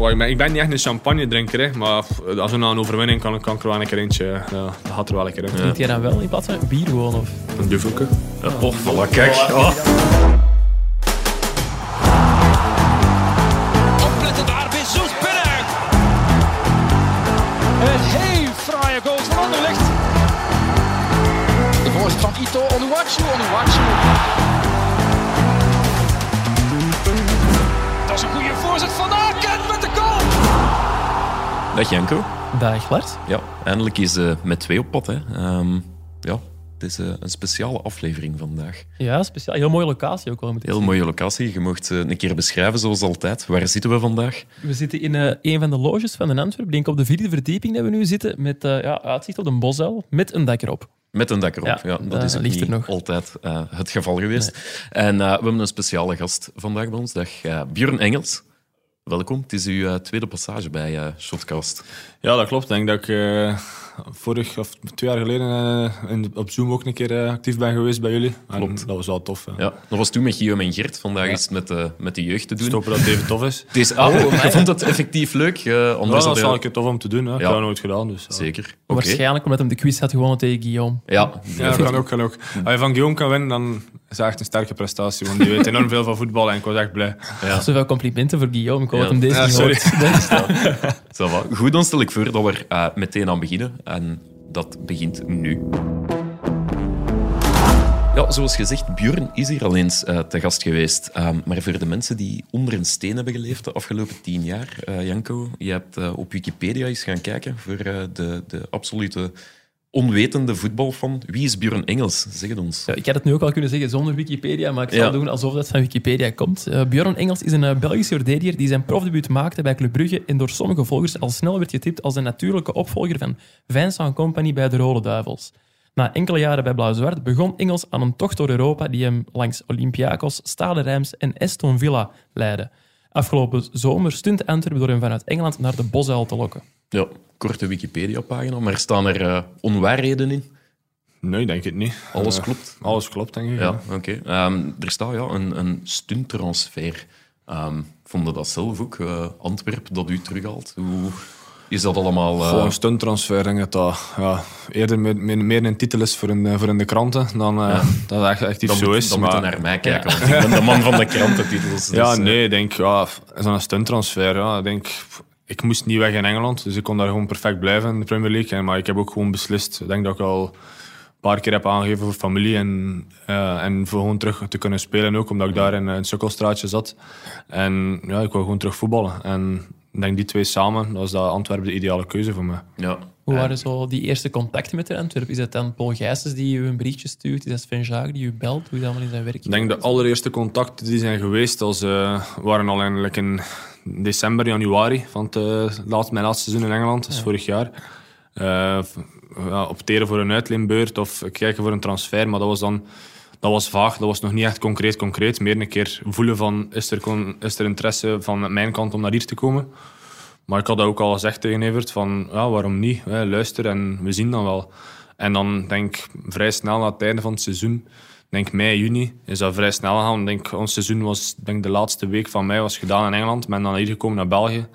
Goh, ik, ben, ik ben niet echt een champagne drinker, hè, maar als we na een overwinning kan, kan ik er wel een keer eentje. Ja, dat gaat er wel een keer in. Drinkt jij dan wel in plaats van bier gewoon? Of? Een duffelke. Ja, oh, voilà, kijk. Oh. Dag Janko. Dag Lars. Ja, eindelijk is uh, met twee op pad. Hè. Um, ja, het is uh, een speciale aflevering vandaag. Ja, speciaal. Heel mooie locatie ook wel. Heel zien. mooie locatie. Je mocht uh, een keer beschrijven zoals altijd. Waar zitten we vandaag? We zitten in uh, een van de loges van de Antwerp. Denk op de vierde verdieping dat we nu zitten. Met ja, uitzicht op de bosuil. Met een dak erop. Met een dak erop, ja. ja dat is ook niet nog. altijd het geval geweest. Nee. En we hebben een speciale gast vandaag bij ons. Dag Björn Engels. Welkom, het is uw uh, tweede passage bij uh, Shotcast. Ja, dat klopt. Ik denk dat ik uh, vorig of twee jaar geleden in, op Zoom ook een keer actief ben geweest bij jullie. Klopt. dat was wel tof. Ja, dat was toen met Guillaume en Gert. Vandaag ja. is het met, met de jeugd te doen. Stoppen dat het even tof is. Het is ah, oh, vond het effectief leuk? Uh, ja, dat is wel een keer tof om te doen. Hè. Ik heb dat nooit gedaan. Dus, Zeker. Okay. Waarschijnlijk omdat hem de quiz had gewonnen tegen Guillaume. Ja, ja dat kan ook. Kan ook. Als je van Guillaume kan winnen, dan is echt een sterke prestatie. Want die weet enorm veel van voetbal en ik was echt blij. Ja. Zoveel complimenten voor Guillaume. Ik hoor ja. hem deze ja, sorry. Goed, dan stel ik voor dat we uh, meteen aan beginnen. En dat begint nu. Ja, zoals gezegd, Björn is hier al eens uh, te gast geweest. Uh, maar voor de mensen die onder een steen hebben geleefd de afgelopen tien jaar, uh, Janko, je hebt op Wikipedia eens gaan kijken voor de, de absolute onwetende voetbalfan. Wie is Björn Engels? Zeg het ons. Ja, ik had het nu ook al kunnen zeggen zonder Wikipedia, maar ik zal ja. doen alsof dat van Wikipedia komt. Uh, Björn Engels is een uh, Belgische verdediger die zijn profdebuut maakte bij Club Brugge en door sommige volgers al snel werd getipt als de natuurlijke opvolger van Vincent Company bij de Rode Duivels. Na enkele jaren bij Blauw-Zwart begon Engels aan een tocht door Europa die hem langs Olympiakos, Stade Reims en Aston Villa leidde. Afgelopen zomer stunt Antwerpen door hem vanuit Engeland naar de Bosuil te lokken. Ja, korte Wikipedia-pagina, maar staan er uh, onwaarheden in? Nee, denk het niet. Alles uh, klopt? Alles klopt, denk ik. Ja, oké. Okay. Um, er staat ja, een, een stunttransfer. Um, vond dat zelf ook, uh, Antwerp, dat u terughaalt? Hoe is dat allemaal... Uh... Gewoon een stunttransfer, denk ik dat ja, eerder meer, meer, een titel is voor in, voor in de kranten dan ja. dat het echt, echt zo is. Dan maar... moet je naar mij kijken, ja. want ik ben de man van de krantentitels. Dus, ja, nee, ik denk, ja, zo'n stunttransfer, ja, ik denk ik moest niet weg in Engeland, dus ik kon daar gewoon perfect blijven in de Premier League. Maar ik heb ook gewoon beslist, ik denk dat ik al een paar keer heb aangegeven voor familie en, uh, en voor gewoon terug te kunnen spelen ook, omdat ik daar in een sukkelstraatje zat. En ja, ik wil gewoon terug voetballen. En ik denk die twee samen, dat was dat Antwerpen de ideale keuze voor mij. Ja. Hoe waren zo die eerste contacten met de Antwerpen? Is het dan Paul Gijsens die u een berichtje stuurt? Is dat Sven Jaak die u belt? Hoe is dat allemaal in zijn werk? Ik denk de allereerste contacten die zijn geweest, als, uh, waren al eigenlijk in december, januari van het, uh, laatste, mijn laatste seizoen in Engeland, dus ja. vorig jaar. Uh, ja, opteren voor een uitleenbeurt of kijken voor een transfer, maar dat was dan dat was vaag, dat was nog niet echt concreet concreet. Meer een keer voelen van, is er, is er interesse van mijn kant om naar hier te komen? Maar ik had dat ook al gezegd tegen Evert, van ja, waarom niet? Hè, luister en we zien dan wel. En dan denk ik vrij snel na het einde van het seizoen, denk mei, juni, is dat vrij snel gegaan. Denk, ons seizoen was, denk de laatste week van mei was gedaan in Engeland. Ik ben dan hier gekomen naar België.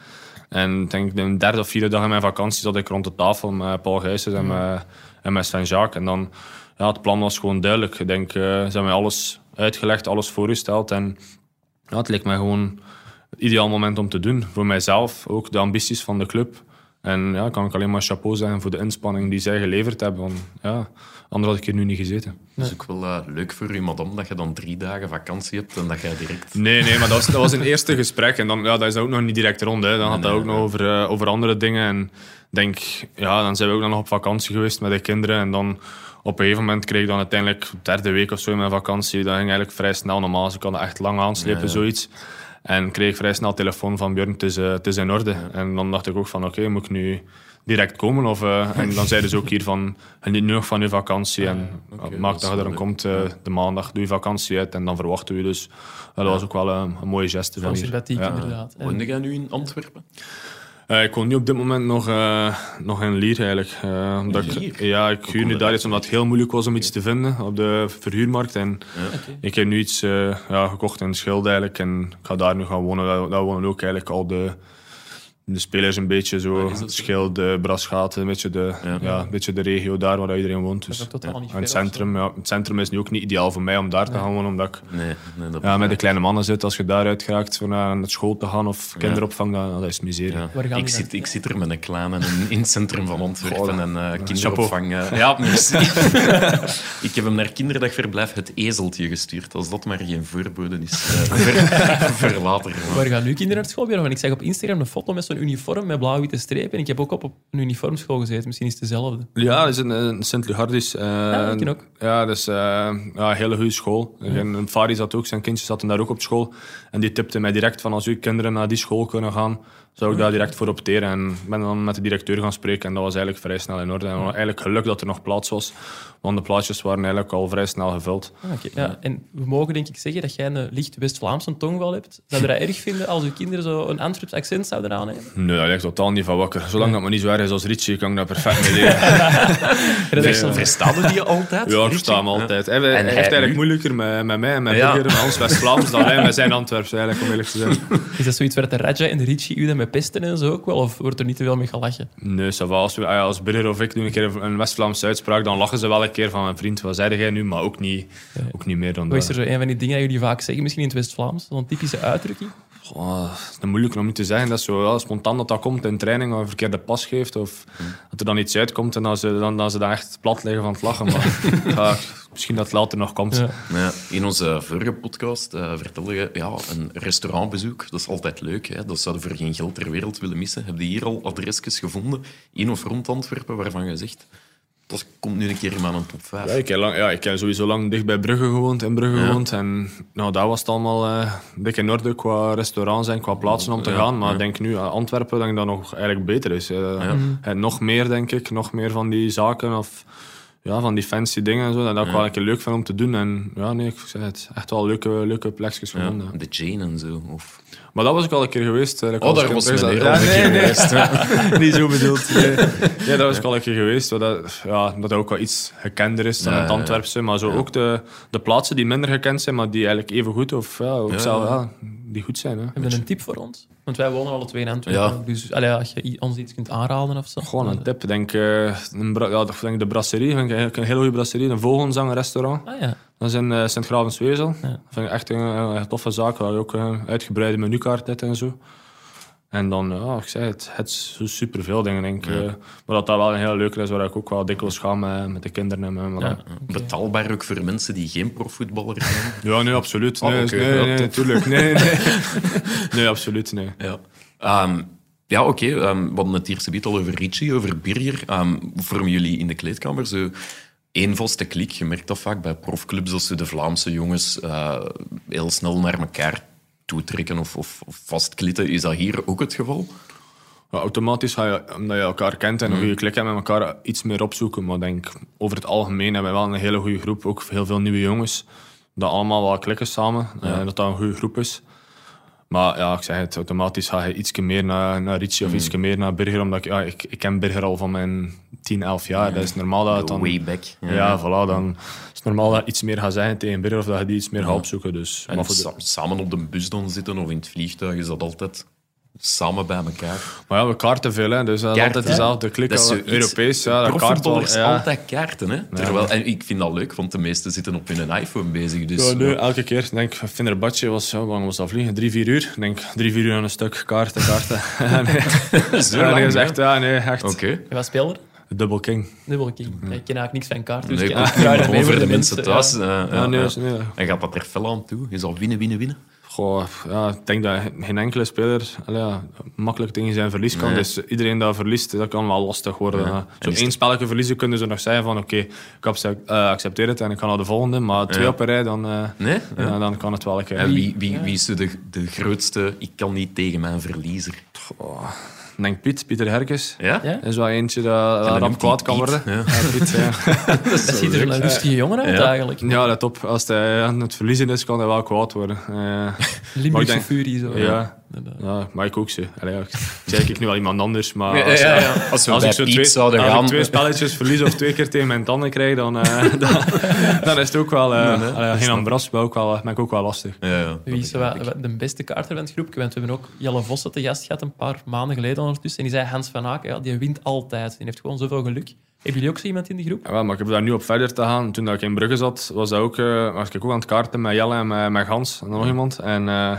En denk de derde of vierde dag in mijn vakantie zat ik rond de tafel met Paul Gijsens en, met, en met Sven Jacques. En dan, ja, het plan was gewoon duidelijk. Ik denk, uh, ze hebben mij alles uitgelegd, alles voorgesteld. En ja, het leek mij gewoon het ideaal moment om te doen. Voor mijzelf, ook de ambities van de club. En ja, kan ik alleen maar chapeau zeggen voor de inspanning die zij geleverd hebben. Want, ja, anders had ik hier nu niet gezeten. Dat is ook wel uh, leuk voor u, madame, dat je dan drie dagen vakantie hebt en dat jij direct... Nee, nee, maar dat was, dat was een eerste gesprek. En dan, ja, dat is ook nog niet direct rond. Hè. Dan had dat ook nog over, uh, over andere dingen. En denk, ja, dan zijn we ook dan nog op vakantie geweest met de kinderen. En dan op een gegeven moment kreeg ik dan uiteindelijk de derde week of zo in mijn vakantie. Dat ging eigenlijk vrij snel normaal. Dus ik kan echt lang aanslepen, zoiets. En kreeg ik vrij snel telefoon van Björn, het is, uh, het is in orde. En dan dacht ik ook van, oké, okay, moet ik nu direct komen? Of, uh, en dan zeiden ze ook hier van, geniet nu nog van je vakantie. Ja, en okay, maak dat je er dan komt, uh, de maandag, doe je vakantie uit en dan verwachten we je. Dus dat was ook wel een, een mooie geste van hier. Ja. inderdaad. Woonde jij nu in Antwerpen? Uh, ik woon nu op dit moment nog, uh, nog in Lier eigenlijk. Uh, omdat Lier? Ik, ja, ik huur nu daar iets omdat het heel moeilijk was om iets te vinden op de verhuurmarkt. En ja. okay. ik heb nu iets ja, gekocht in Schild eigenlijk en ik ga daar nu gaan wonen. Daar, daar wonen ook eigenlijk al de, de spelers een beetje zo, zo? Schilde, Braschaat, een beetje de, Ja. ja. een beetje de regio daar waar iedereen woont. Dat is Dus. niet En het ver zo. centrum, ja, het centrum is nu ook niet ideaal voor mij om daar te gaan wonen, omdat ik Nee, nee, dat ja, met de kleine mannen zit. Als je daaruit geraakt voor naar naar school te gaan of kinderopvang, dan dat is miserie. Ik, zit, ik zit er met een kleine in, in het centrum van Antwerpen en eh kinderopvang. eh, ja, merci. ik heb hem naar kinderdagverblijf het ezeltje gestuurd. Als dat maar geen voorbode is eh, voor, voor later. Waar gaan nu kinderen naar school? Want ik zag op Instagram een foto met zo'n uniform met blauw-witte strepen. En ik heb ook op, een uniformschool gezeten. Misschien is het dezelfde. Ja, dat is een, een Sint-Lucardis. eh, Ja, ik ook. Ja, dat is eh, ja, een hele goede school. En Een Fari zat ook, zijn kindjes zaten daar ook op school. En die tipte mij direct van, als uw kinderen naar die school kunnen gaan, zou ik daar direct voor opteren. En ik ben dan met de directeur gaan spreken en dat was eigenlijk vrij snel in orde. En eigenlijk geluk dat er nog plaats was, want de plaatsjes waren eigenlijk al vrij snel gevuld. Ah, oké. ja. En we mogen denk ik zeggen dat jij een licht West-Vlaamse tongval hebt. Zou je dat erg vinden als uw kinderen zo een Antwerps accent zouden aannemen? Nee, dat ligt totaal niet van wakker. Zolang dat maar niet zo erg is als Richie, kan ik daar perfect mee dat zo- Verstaan we die altijd? Ja, ik versta hem altijd. Hij, heeft eigenlijk moeilijker met, met mij en met Ja. Burger, met ons West-Vlaams, dan wij met zijn Antwerps, eigenlijk, om eerlijk te zijn. Is dat zoiets waar de Raja en de Richie u dan met pesten en zo ook wel? Of wordt er niet te veel mee gelachen? Nee, ça va. Als, we, ah als of ik doen een keer een West-Vlaamse uitspraak, dan lachen ze wel een keer van mijn vriend, wat zei jij nu? Maar ook niet, ook niet meer dan Wat is dat. er zo een van die dingen dat jullie vaak zeggen, misschien in het West-Vlaams? Zo'n typische uitdrukking? Goh, het is moeilijk om niet te zeggen. Dat is zo ja, spontaan dat dat komt in training, of een verkeerde pas geeft, of dat er dan iets uitkomt en dat ze dan, dat ze dan echt plat liggen van het lachen. Maar ja, misschien dat het later nog komt. Ja. Ja, in onze vorige podcast eh vertelde je ja, een restaurantbezoek. Dat is altijd leuk. Hè? Dat zouden we voor geen geld ter wereld willen missen. Heb je hier al adresjes gevonden in of rond Antwerpen waarvan je zegt dat komt nu een keer in mijn top 5? Ja, ik, heb lang, ja, ik heb sowieso lang dicht bij Brugge gewoond, in Brugge Ja. gewoond. En nou, daar was het allemaal eh dik in orde qua restaurants en qua plaatsen om te Ja, gaan. Maar ja. ik denk nu, aan Antwerpen, denk ik dat nog eigenlijk beter is. Ja. nog meer, denk ik. Nog meer van die zaken of ja, van die fancy dingen en zo. Dat ik wel een keer leuk vind om te doen. En ja, nee, ik zeg het, echt wel leuke, leuke plekjes gevonden. de Jane en zo. Of... Maar dat was ik al een keer geweest. eh, Oh, als daar ik was zat. al Ja, een keer nee, nee. geweest. niet zo bedoeld. Nee. Ja, dat was ik al een keer geweest. wat Dat, ja, dat ook wel iets gekender is dan Ja, het. Antwerpse. Maar zo ook de, de plaatsen die minder gekend zijn, maar die eigenlijk even goed of ja, ook Ja, zelf, ja. ja, die goed zijn. Hè. Heb je een tip voor ons? Want wij wonen alle twee in Antwerpen. Ja. Dus allee, als je ons iets kunt aanraden of zo. Gewoon een tip. Denk, eh, een bra- ja, ik denk de brasserie, vind ik eigenlijk een hele goede brasserie. Een Vogelzang restaurant. Ah ja. Dat is in eh, Sint-Gravenswezel. Ja. Dat vind ik echt een, een toffe zaak. Waar je ook een uitgebreide menukaart hebt en zo. En dan, ja, ik zei het, het is zo superveel dingen, denk ik. eh, maar dat dat wel een heel leuke is, waar ik ook wel dikwijls ga met, met de kinderen en met madame. Betaalbaar ook voor mensen die geen profvoetballer zijn. Ja, nee, absoluut. Oh, Nee, nee, Ja, nee, natuurlijk. Nee, nee. nee, absoluut, nee. Ja, Ehm, ja oké. ehm, we hadden het eerste beetje al over Richie, over Birger. Ehm vormen jullie in de kleedkamer zo één vaste klik? Je merkt dat vaak bij profclubs, als ze de Vlaamse jongens eh, heel snel naar elkaar toetrekken of, of, of vastklitten. Is dat hier ook het geval? Ja, automatisch ga je, omdat je elkaar kent en een goede klik hebt met elkaar, iets meer opzoeken. Maar denk, over het algemeen hebben we wel een hele goede groep. Ook heel veel nieuwe jongens. Dat allemaal wel klikken samen. eh, dat dat een goede groep is. Maar ja, ik zeg het, automatisch ga je iets meer naar, naar Richie of iets meer naar Birger. Omdat ik, ja, ik, ik ken Birger al van mijn 10, 11 jaar. Dat is normaal dat het dan... Way back. Ja, voilà. Dan is het normaal dat je iets meer gaat zeggen tegen Birger of dat je die iets meer gaat opzoeken. Dus, En maar voor de- samen op de bus dan zitten of in het vliegtuig, is dat altijd samen bij elkaar. maar ja, we kaarten veel, hè, dus dat is Kaarten, altijd dezelfde klik. Dat is Europees, ja, dat kaart wel. Profvoetballers Ja. altijd kaarten, hè? Terwijl, en ik vind dat leuk, want de meesten zitten op hun iPhone bezig. Dus, Ja, nee, elke keer. Ik denk, Fenerbahce was, ja, hoe lang was dat vliegen? Drie, vier uur. Ik denk, drie, vier uur aan een stuk kaarten, kaarten. ja, nee. Zo Ja, nee, lang, is echt, ja, nee, echt. Oké. En wat speler? Double king. Dubbel King. Ja, Ik ken eigenlijk niks van kaarten. Dus Nee, ik ik Ja, gewoon mee voor de mensen thuis. ja. eh, Ja, nee, nee. En gaat dat er fel aan toe? Is dat winnen, winnen, winnen? Goh, ja, ik denk dat geen enkele speler allee, ja, makkelijk tegen zijn verlies kan. Nee. Dus iedereen dat verliest, dat kan wel lastig worden. En Zo één het- spelletje verliezen kunnen ze nog zeggen van oké, ik acce- eh, accepteer het en ik ga naar de volgende. Maar twee Ja. op een rij, dan, eh, Nee? ja, dan kan het wel een keer. En wie, wie, wie is de, de grootste, ik kan niet tegen mijn verliezer? Ik denk Piet, Pieter Herkes. Ja? Ja? Dat is wel eentje dat rap noemt kwaad kan Piet, worden. ja. Ja, Piet, ja. Dat ziet er een rustige jongen uit, Ja. eigenlijk. Ja, let op. Als hij aan het verliezen is, kan hij wel kwaad worden. Eh, ik Limburgse furie, zo. ja. Eh, Ja, maar ik ook zo. Allee, ja, ik zeg ik nu wel iemand anders, maar als, ja, ja. Als we als ik zo twee, zouden als gaan... ik twee spelletjes verlies of twee keer tegen mijn tanden krijg, dan, eh, dan, dan is het ook wel... eh Nee, nee, allee, geen ambras, maar ook wel, ben ik ook wel lastig. Ja, ja. Wie is de beste kaarter van het groepje? Want we hebben ook Jelle Vossen te gast gehad een paar maanden geleden ondertussen. En die zei Hans van Aken, ja, die wint altijd. Die heeft gewoon zoveel geluk. Hebben jullie ook zo iemand in die groep? Ja, maar ik heb daar nu op verder te gaan. Toen dat ik in Brugge zat, was, dat ook, eh, was ik ook aan het kaarten met Jelle en met, met Gans en nog iemand. En eh,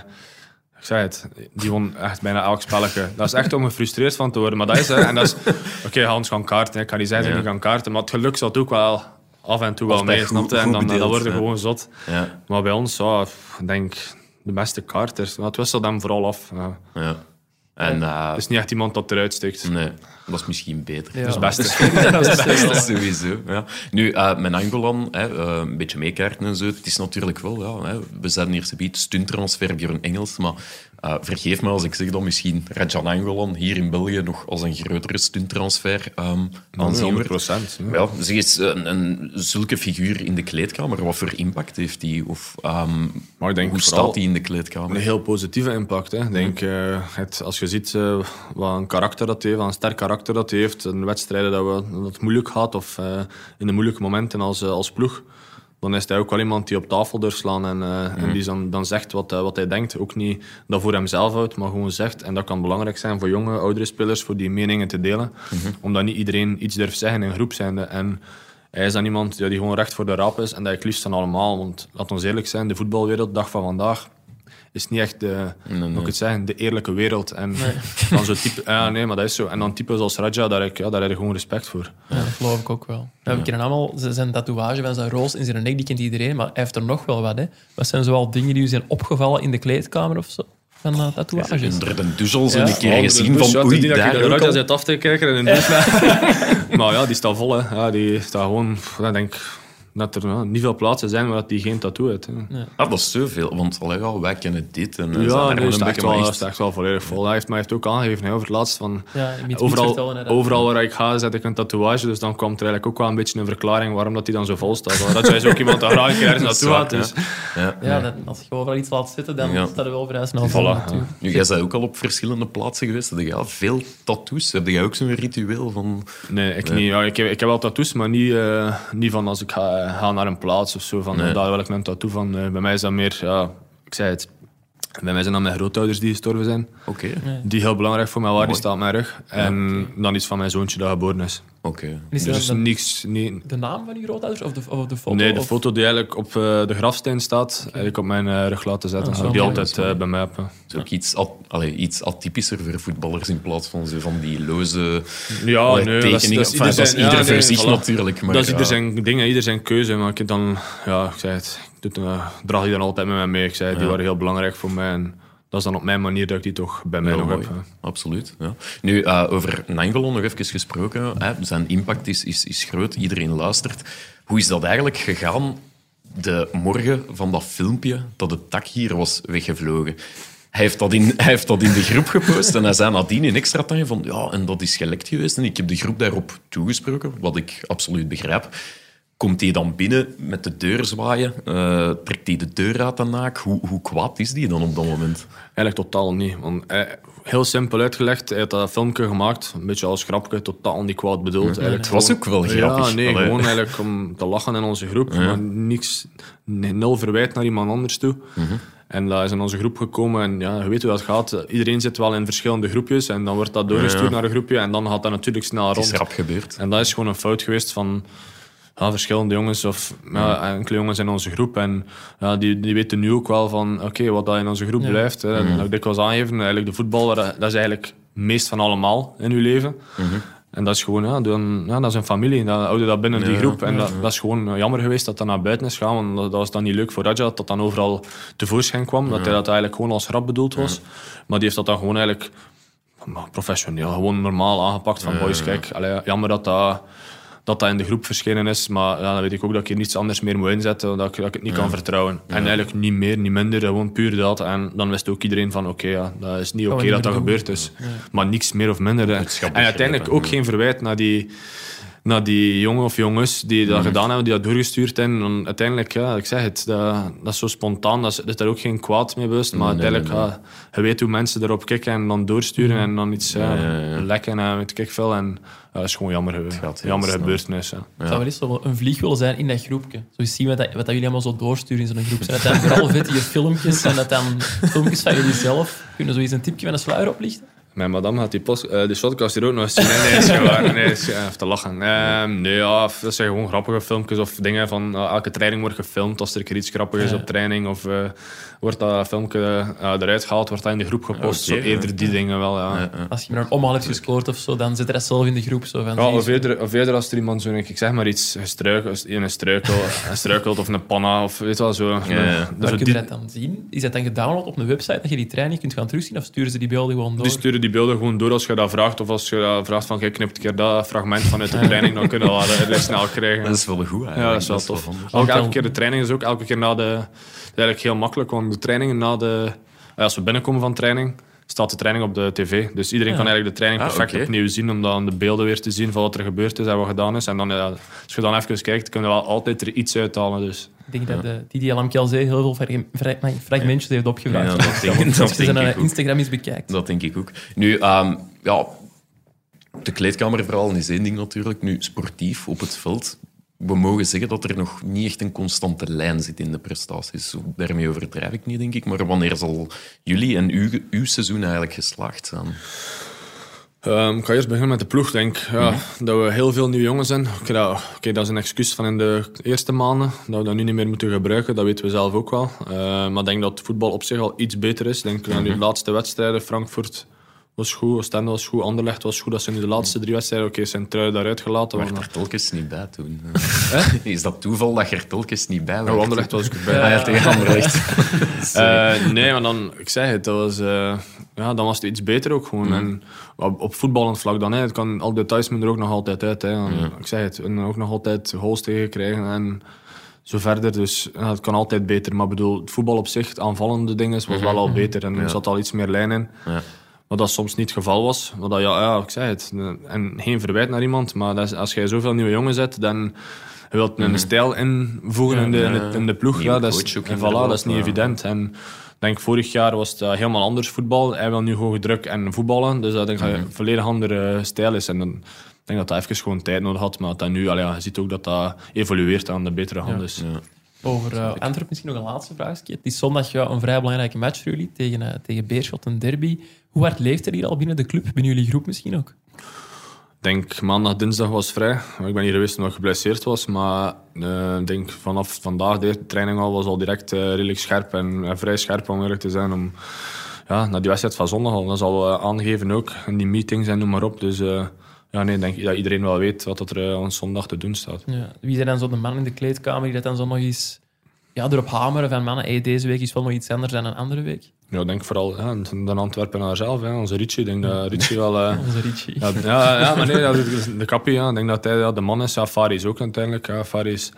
zei het, die won echt bijna elk spelletje. Dat is echt om gefrustreerd van te worden. Maar dat is, hè, en dat is... Oké, Hans gaan kaarten. Ik kan niet zeggen dat hij niet gaan kaarten. Maar het geluk zat ook wel af en toe wel mee, goed-? En dan, dan bedeeld, word je ja. gewoon zot. Ja, Maar bij ons, ja, ik denk de beste kaarters. Het wisselt hem vooral af. Ja. En eh, Het is niet echt iemand dat eruit stikt. nee, dat is misschien beter. Ja. Dat is dat best Dat wel- is sowieso. Ja. Nu, eh met Angolan, hè, eh, een beetje meekaarten en zo. Het is natuurlijk wel, ja, hè, we zetten hier zoiets stunttransfer Björn Engels, maar eh, vergeef me als ik zeg dat misschien Rajan Angolan hier in België nog als een grotere stunttransfer um, aanzien 100 wordt. procent. Ja, zeg eens, een, een, zulke figuur in de kleedkamer, wat voor impact heeft die? Of ehm, Maar ik denk hoe staat die in de kleedkamer? Een heel positieve impact. Hè. Ik Denk, eh, het, als je ziet eh, wat een karakter dat hij heeft, wat een sterk karakter dat hij heeft, in wedstrijden dat, we, dat het moeilijk gaat of eh, in de moeilijke momenten als, eh, als ploeg, dan is hij ook wel iemand die op tafel durft slaan en, eh, en die dan, dan zegt wat, wat hij denkt. Ook niet dat voor hemzelf houdt, maar gewoon zegt. En dat kan belangrijk zijn voor jonge, oudere spelers, voor die meningen te delen. Omdat niet iedereen iets durft zeggen in groep zijnde. En hij is dan iemand ja, die gewoon recht voor de rap is en dat ik liefst dan allemaal. Want laat ons eerlijk zijn, de voetbalwereld, dag van vandaag, is niet echt de, nee. hoe ik het zeggen, de eerlijke wereld. En dan zo type, ja, nee, maar dat is zo. En dan types als Raja, daar heb ik, ja, daar heb ik gewoon respect voor. Ja, dat geloof ik ook wel. Ja, we kennen allemaal z- zijn tatoeage van zijn roos in zijn nek, die kent iedereen, maar hij heeft er nog wel wat. Hè. Wat zijn zoal dingen die u zijn opgevallen in de kleedkamer of zo? Van uh, tatoeages? Onder de douche Ja. een keer gezien van oei, daar ook al. zit af te kijken en een Maar ja, die staat vol. Hè. Ja, die staat gewoon, pff, ik denk dat er ja, niet veel plaatsen zijn waar die geen tattoo heeft. Hè. Ah, dat is zoveel, want allee, ja, wij kennen dit. En, eh, Ja, er nee, een is echt wel, is echt wel volledig vol. Hij heeft, maar hij heeft ook aangegeven hè, over het laatst van... Ja, vertellen, Overal, overal waar ik ga, zet ik een tatoeage. Dus dan komt er eigenlijk ook wel een beetje een verklaring waarom dat hij dan zo vol staat. Dat is ook iemand dat graag een keer ergens naartoe gaat. Dus. Ja. Ja, dat, als je overal iets laat zitten, dan Ja. staat er wel vrij snel vol. Voilà. Nu, jij bent ook al op verschillende plaatsen geweest. Heb jij veel tattoos? Heb jij ook zo'n ritueel van... Nee, ik niet. Ja, ik, heb, ik heb wel tattoos, maar niet, eh, niet van als ik ga, ga naar een plaats of zo. Van, Nee. Daar wil ik een tattoo van. Eh, bij mij is dat meer... Ja, ik zei het. Bij mij zijn dat mijn grootouders die gestorven zijn. Oké, Die heel belangrijk voor mij waren. Die staat op mijn rug. En dan iets van mijn zoontje dat geboren is. oké. Is dat Dus de, niks... Niet, de naam van uw grootouders of de, of de foto? Nee, de Of- foto die eigenlijk op eh, de grafsteen staat, heb ik op mijn eh, rug laten zetten. Ah, Dat zo die altijd eh, bij mij heb. Het is ook iets, at- allee, iets atypischer voor voetballers in plaats van zo van die loze Ja, allee, nee, dat is- tekeningen. dat is Enfin, ieder dat is zijn- ieder ja, voor nee, zich voilà. natuurlijk. Maar, dat is ja. ieder zijn dingen, ieder zijn keuze. Maar ik heb dan, ja, ik zei het, ik het, eh, draag die dan altijd met mij mee. Ik zei, die Ja. waren heel belangrijk voor mij. En dat is dan op mijn manier dat ik die toch bij mij nog mooi. heb. hè. Absoluut. Ja. Nu, eh, over Nangelon nog even gesproken. Hè. Zijn impact is, is, is groot, iedereen luistert. Hoe is dat eigenlijk gegaan de morgen van dat filmpje dat het tak hier was weggevlogen? Hij heeft, dat in, hij heeft dat in de groep gepost en hij zei nadien in extra time van ja, en dat is gelekt geweest. En ik heb de groep daarop toegesproken, wat ik absoluut begrijp. Komt hij dan binnen met de deur zwaaien? Eh, trekt hij de deur uit de naak? Hoe, hoe kwaad is die dan op dat moment? Eigenlijk totaal niet. Want hij, heel simpel uitgelegd, hij had dat filmpje gemaakt, een beetje als grapje, totaal niet kwaad bedoeld. Eigenlijk Het was gewoon- ook wel grappig. Ja, nee, Allee. gewoon eigenlijk om te lachen in onze groep. Maar niks, nul verwijt naar iemand anders toe. Mhm. En dat is in onze groep gekomen en ja, je weet hoe dat gaat. Iedereen zit wel in verschillende groepjes en dan wordt dat doorgestuurd Ja. naar een groepje en dan gaat dat natuurlijk snel Het is rond. rap gebeurd. En dat is gewoon een fout geweest van ja, verschillende jongens of ja, enkele jongens in onze groep. En ja, die, die weten nu ook wel van oké, wat dat in onze groep Ja. blijft. Hè. Dat ik dikwijls aangeven. Eigenlijk de voetbal, dat is eigenlijk het meest van allemaal in je leven. En dat is gewoon, ja, dan, ja, dat is een familie. Dan houden we dat binnen die groep. En dat, dat is gewoon jammer geweest dat dat naar buiten is gegaan. Want dat, dat was dan niet leuk voor Raja, dat dat dan overal tevoorschijn kwam. Dat hij dat eigenlijk gewoon als grap bedoeld was. Maar die heeft dat dan gewoon eigenlijk maar professioneel, gewoon normaal aangepakt. Van boys, kijk, allee, jammer dat dat, dat dat in de groep verschenen is. Maar ja, dan weet ik ook dat ik hier niets anders meer moet inzetten, dat ik, dat ik het niet kan vertrouwen. En eigenlijk niet meer, niet minder, gewoon puur dat. En dan wist ook iedereen van, oké, ja, dat is niet oké dat dat gebeurd is. Maar niks meer of minder. En uiteindelijk ook geen verwijt naar die naar die jongen of jongens die dat gedaan hebben, die dat doorgestuurd hebben. En uiteindelijk, ja, ik zeg het, dat, dat is zo spontaan, dat is, dat is daar ook geen kwaad mee bewust. Maar Nee, uiteindelijk, nee, ja, je weet hoe mensen erop kijken en dan doorsturen en dan iets ja, Ja, ja, ja. lekken en weet ik veel. En ja, dat is gewoon jammer, gaat jammer snel. gebeurtenis. Ja. Het zou wel eens zo een vlieg willen zijn in dat groepje. Zo eens zien wat, dat, wat dat jullie allemaal zo doorsturen in zo'n groep. Zijn dat dan vooral vettige filmpjes? Zijn dat dan filmpjes van jullie zelf? Kunnen zo eens een tipje van een sluier oplichten? Mijn madame gaat die, post, eh, die podcast hier ook nog eens zien. Nee, nee, is gewoon, nee, is, ja, even te lachen. Ehm, nee, ja, dat zijn gewoon grappige filmpjes of dingen van eh, elke training wordt gefilmd als er iets grappigs is op training. Of eh, wordt dat filmpje eh, eruit gehaald, wordt dat in de groep gepost. Zo eerder die dingen wel, ja. Ja, ja. Als je maar een omhaal hebt gescoord of zo, dan zit er dat zelf in de groep. Zo van, Ja, of eerder, of eerder als er iemand zo, ik zeg maar iets, gestruikeld, een struikel, een struikelt of een panna, of weet je wel, zo. ja. Dus kun je die, dat dan zien? Is dat dan gedownload op een website dat je die training kunt gaan terugzien? Of sturen ze die beelden gewoon door? die sturen die beelden gewoon door als je dat vraagt, of als je dat vraagt van, kijk, knipt een keer dat fragment vanuit de training, dan kun je dat wel snel krijgen. Dat is wel goed eigenlijk. Ja, dat is wel tof. handig. Ook elke wel- keer de training is ook elke keer na de. Het is eigenlijk heel makkelijk, want de trainingen na de. ja, Als we binnenkomen van training, staat de training op de tv. Dus iedereen Ja. kan eigenlijk de training Ah, perfect opnieuw zien, om dan de beelden weer te zien van wat er gebeurd is en wat gedaan is. En dan, ja, als je dan even kijkt, kun je wel altijd er iets uithalen. Dus. Ik denk dat de, Didier Lamkelzee heel veel fragmentjes heeft opgevraagd. Ja, dat denk, dat Als je denk zijn ik eh, ook. Instagram eens bekijkt. Dat denk ik ook. Nu, ehm, ja, de kleedkamerverhaal is één ding natuurlijk. Nu, sportief op het veld. We mogen zeggen dat er nog niet echt een constante lijn zit in de prestaties. Daarmee overdrijf ik niet, denk ik. Maar wanneer zal jullie en uw, uw seizoen eigenlijk geslaagd zijn? Ehm, ik ga eerst beginnen met de ploeg. Ik denk ja, dat we heel veel nieuwe jongens zijn. Oké, dat, dat is een excuus van in de eerste maanden. Dat we dat nu niet meer moeten gebruiken, dat weten we zelf ook wel. Eh, maar ik denk dat voetbal op zich al iets beter is. Ik denk aan die laatste wedstrijden, Frankfurt was goed, Oostende was goed, Anderlecht was goed. Dat zijn nu de laatste drie wedstrijden. Oké, zijn trui daaruit gelaten. Maar er telkens niet bij toen. Is dat toeval dat je er telkens niet bij Ja, werd? Anderlecht was ik erbij. Ah, ja, tegen Anderlecht. Eh, nee, maar dan, ik zeg het, dat was, eh, ja, dan was het iets beter ook gewoon. En op, op voetballend vlak dan, hè, het kan, al details moeten er ook nog altijd uit. Hè. En Ik zeg het, en ook nog altijd goals tegen krijgen en zo verder. Dus ja, het kan altijd beter. Maar bedoel, het voetbal op zich, aanvallende dingen, was wel al beter. En er zat al iets meer lijn in. Ja. Wat dat soms niet het geval was. Wat dat, ja, ja, ik zei het. En geen verwijt naar iemand, maar dat is, als jij zoveel nieuwe jongen zet, dan je wilt een stijl invoegen in, de, in, de, in de ploeg. Ja, dat, is, en voilà, dat is niet ja. evident. En denk, vorig jaar was het eh, helemaal anders voetbal. Hij wil nu hoge druk en voetballen. Dus dat denk ik dat een volledig andere stijl is. En dan, ik denk dat dat even gewoon tijd nodig had. Maar dat nu, allee, ja, je ziet ook dat dat evolueert aan de betere hand. Dus. Over uh, Antwerpen misschien nog een laatste vraagje. Het is zondag ja, een vrij belangrijke match voor jullie tegen, uh, tegen Beerschot, een derby. Hoe hard leeft er hier al binnen de club, binnen jullie groep misschien ook? Ik denk maandag, dinsdag was vrij. Ik ben hier geweest omdat ik geblesseerd was. Maar eh, ik denk vanaf vandaag, de training al, was al direct eh, redelijk scherp. En eh, vrij scherp om eerlijk te zijn. Om, ja, naar die wedstrijd van zondag al. Dat is al eh, aangegeven ook. In die meetings en noem maar op. Dus eh, ja, nee, ik denk dat iedereen wel weet wat er uh, aan zondag te doen staat. Ja. Wie zijn dan zo de man in de kleedkamer die dat dan zo nog eens ja, erop hameren van mannen, hey, deze week is wel nog iets anders dan een andere week? Ja, ik denk vooral ja, de Antwerpenaar zelf, hè, onze Richie. Ik denk dat Richie wel... Uh, onze Richie. Ja, ja, ja, maar nee, dat is de kappie. Ja. Ik denk dat hij ja, de man is. Ja, Fari is ook uiteindelijk. Ja, Fari is...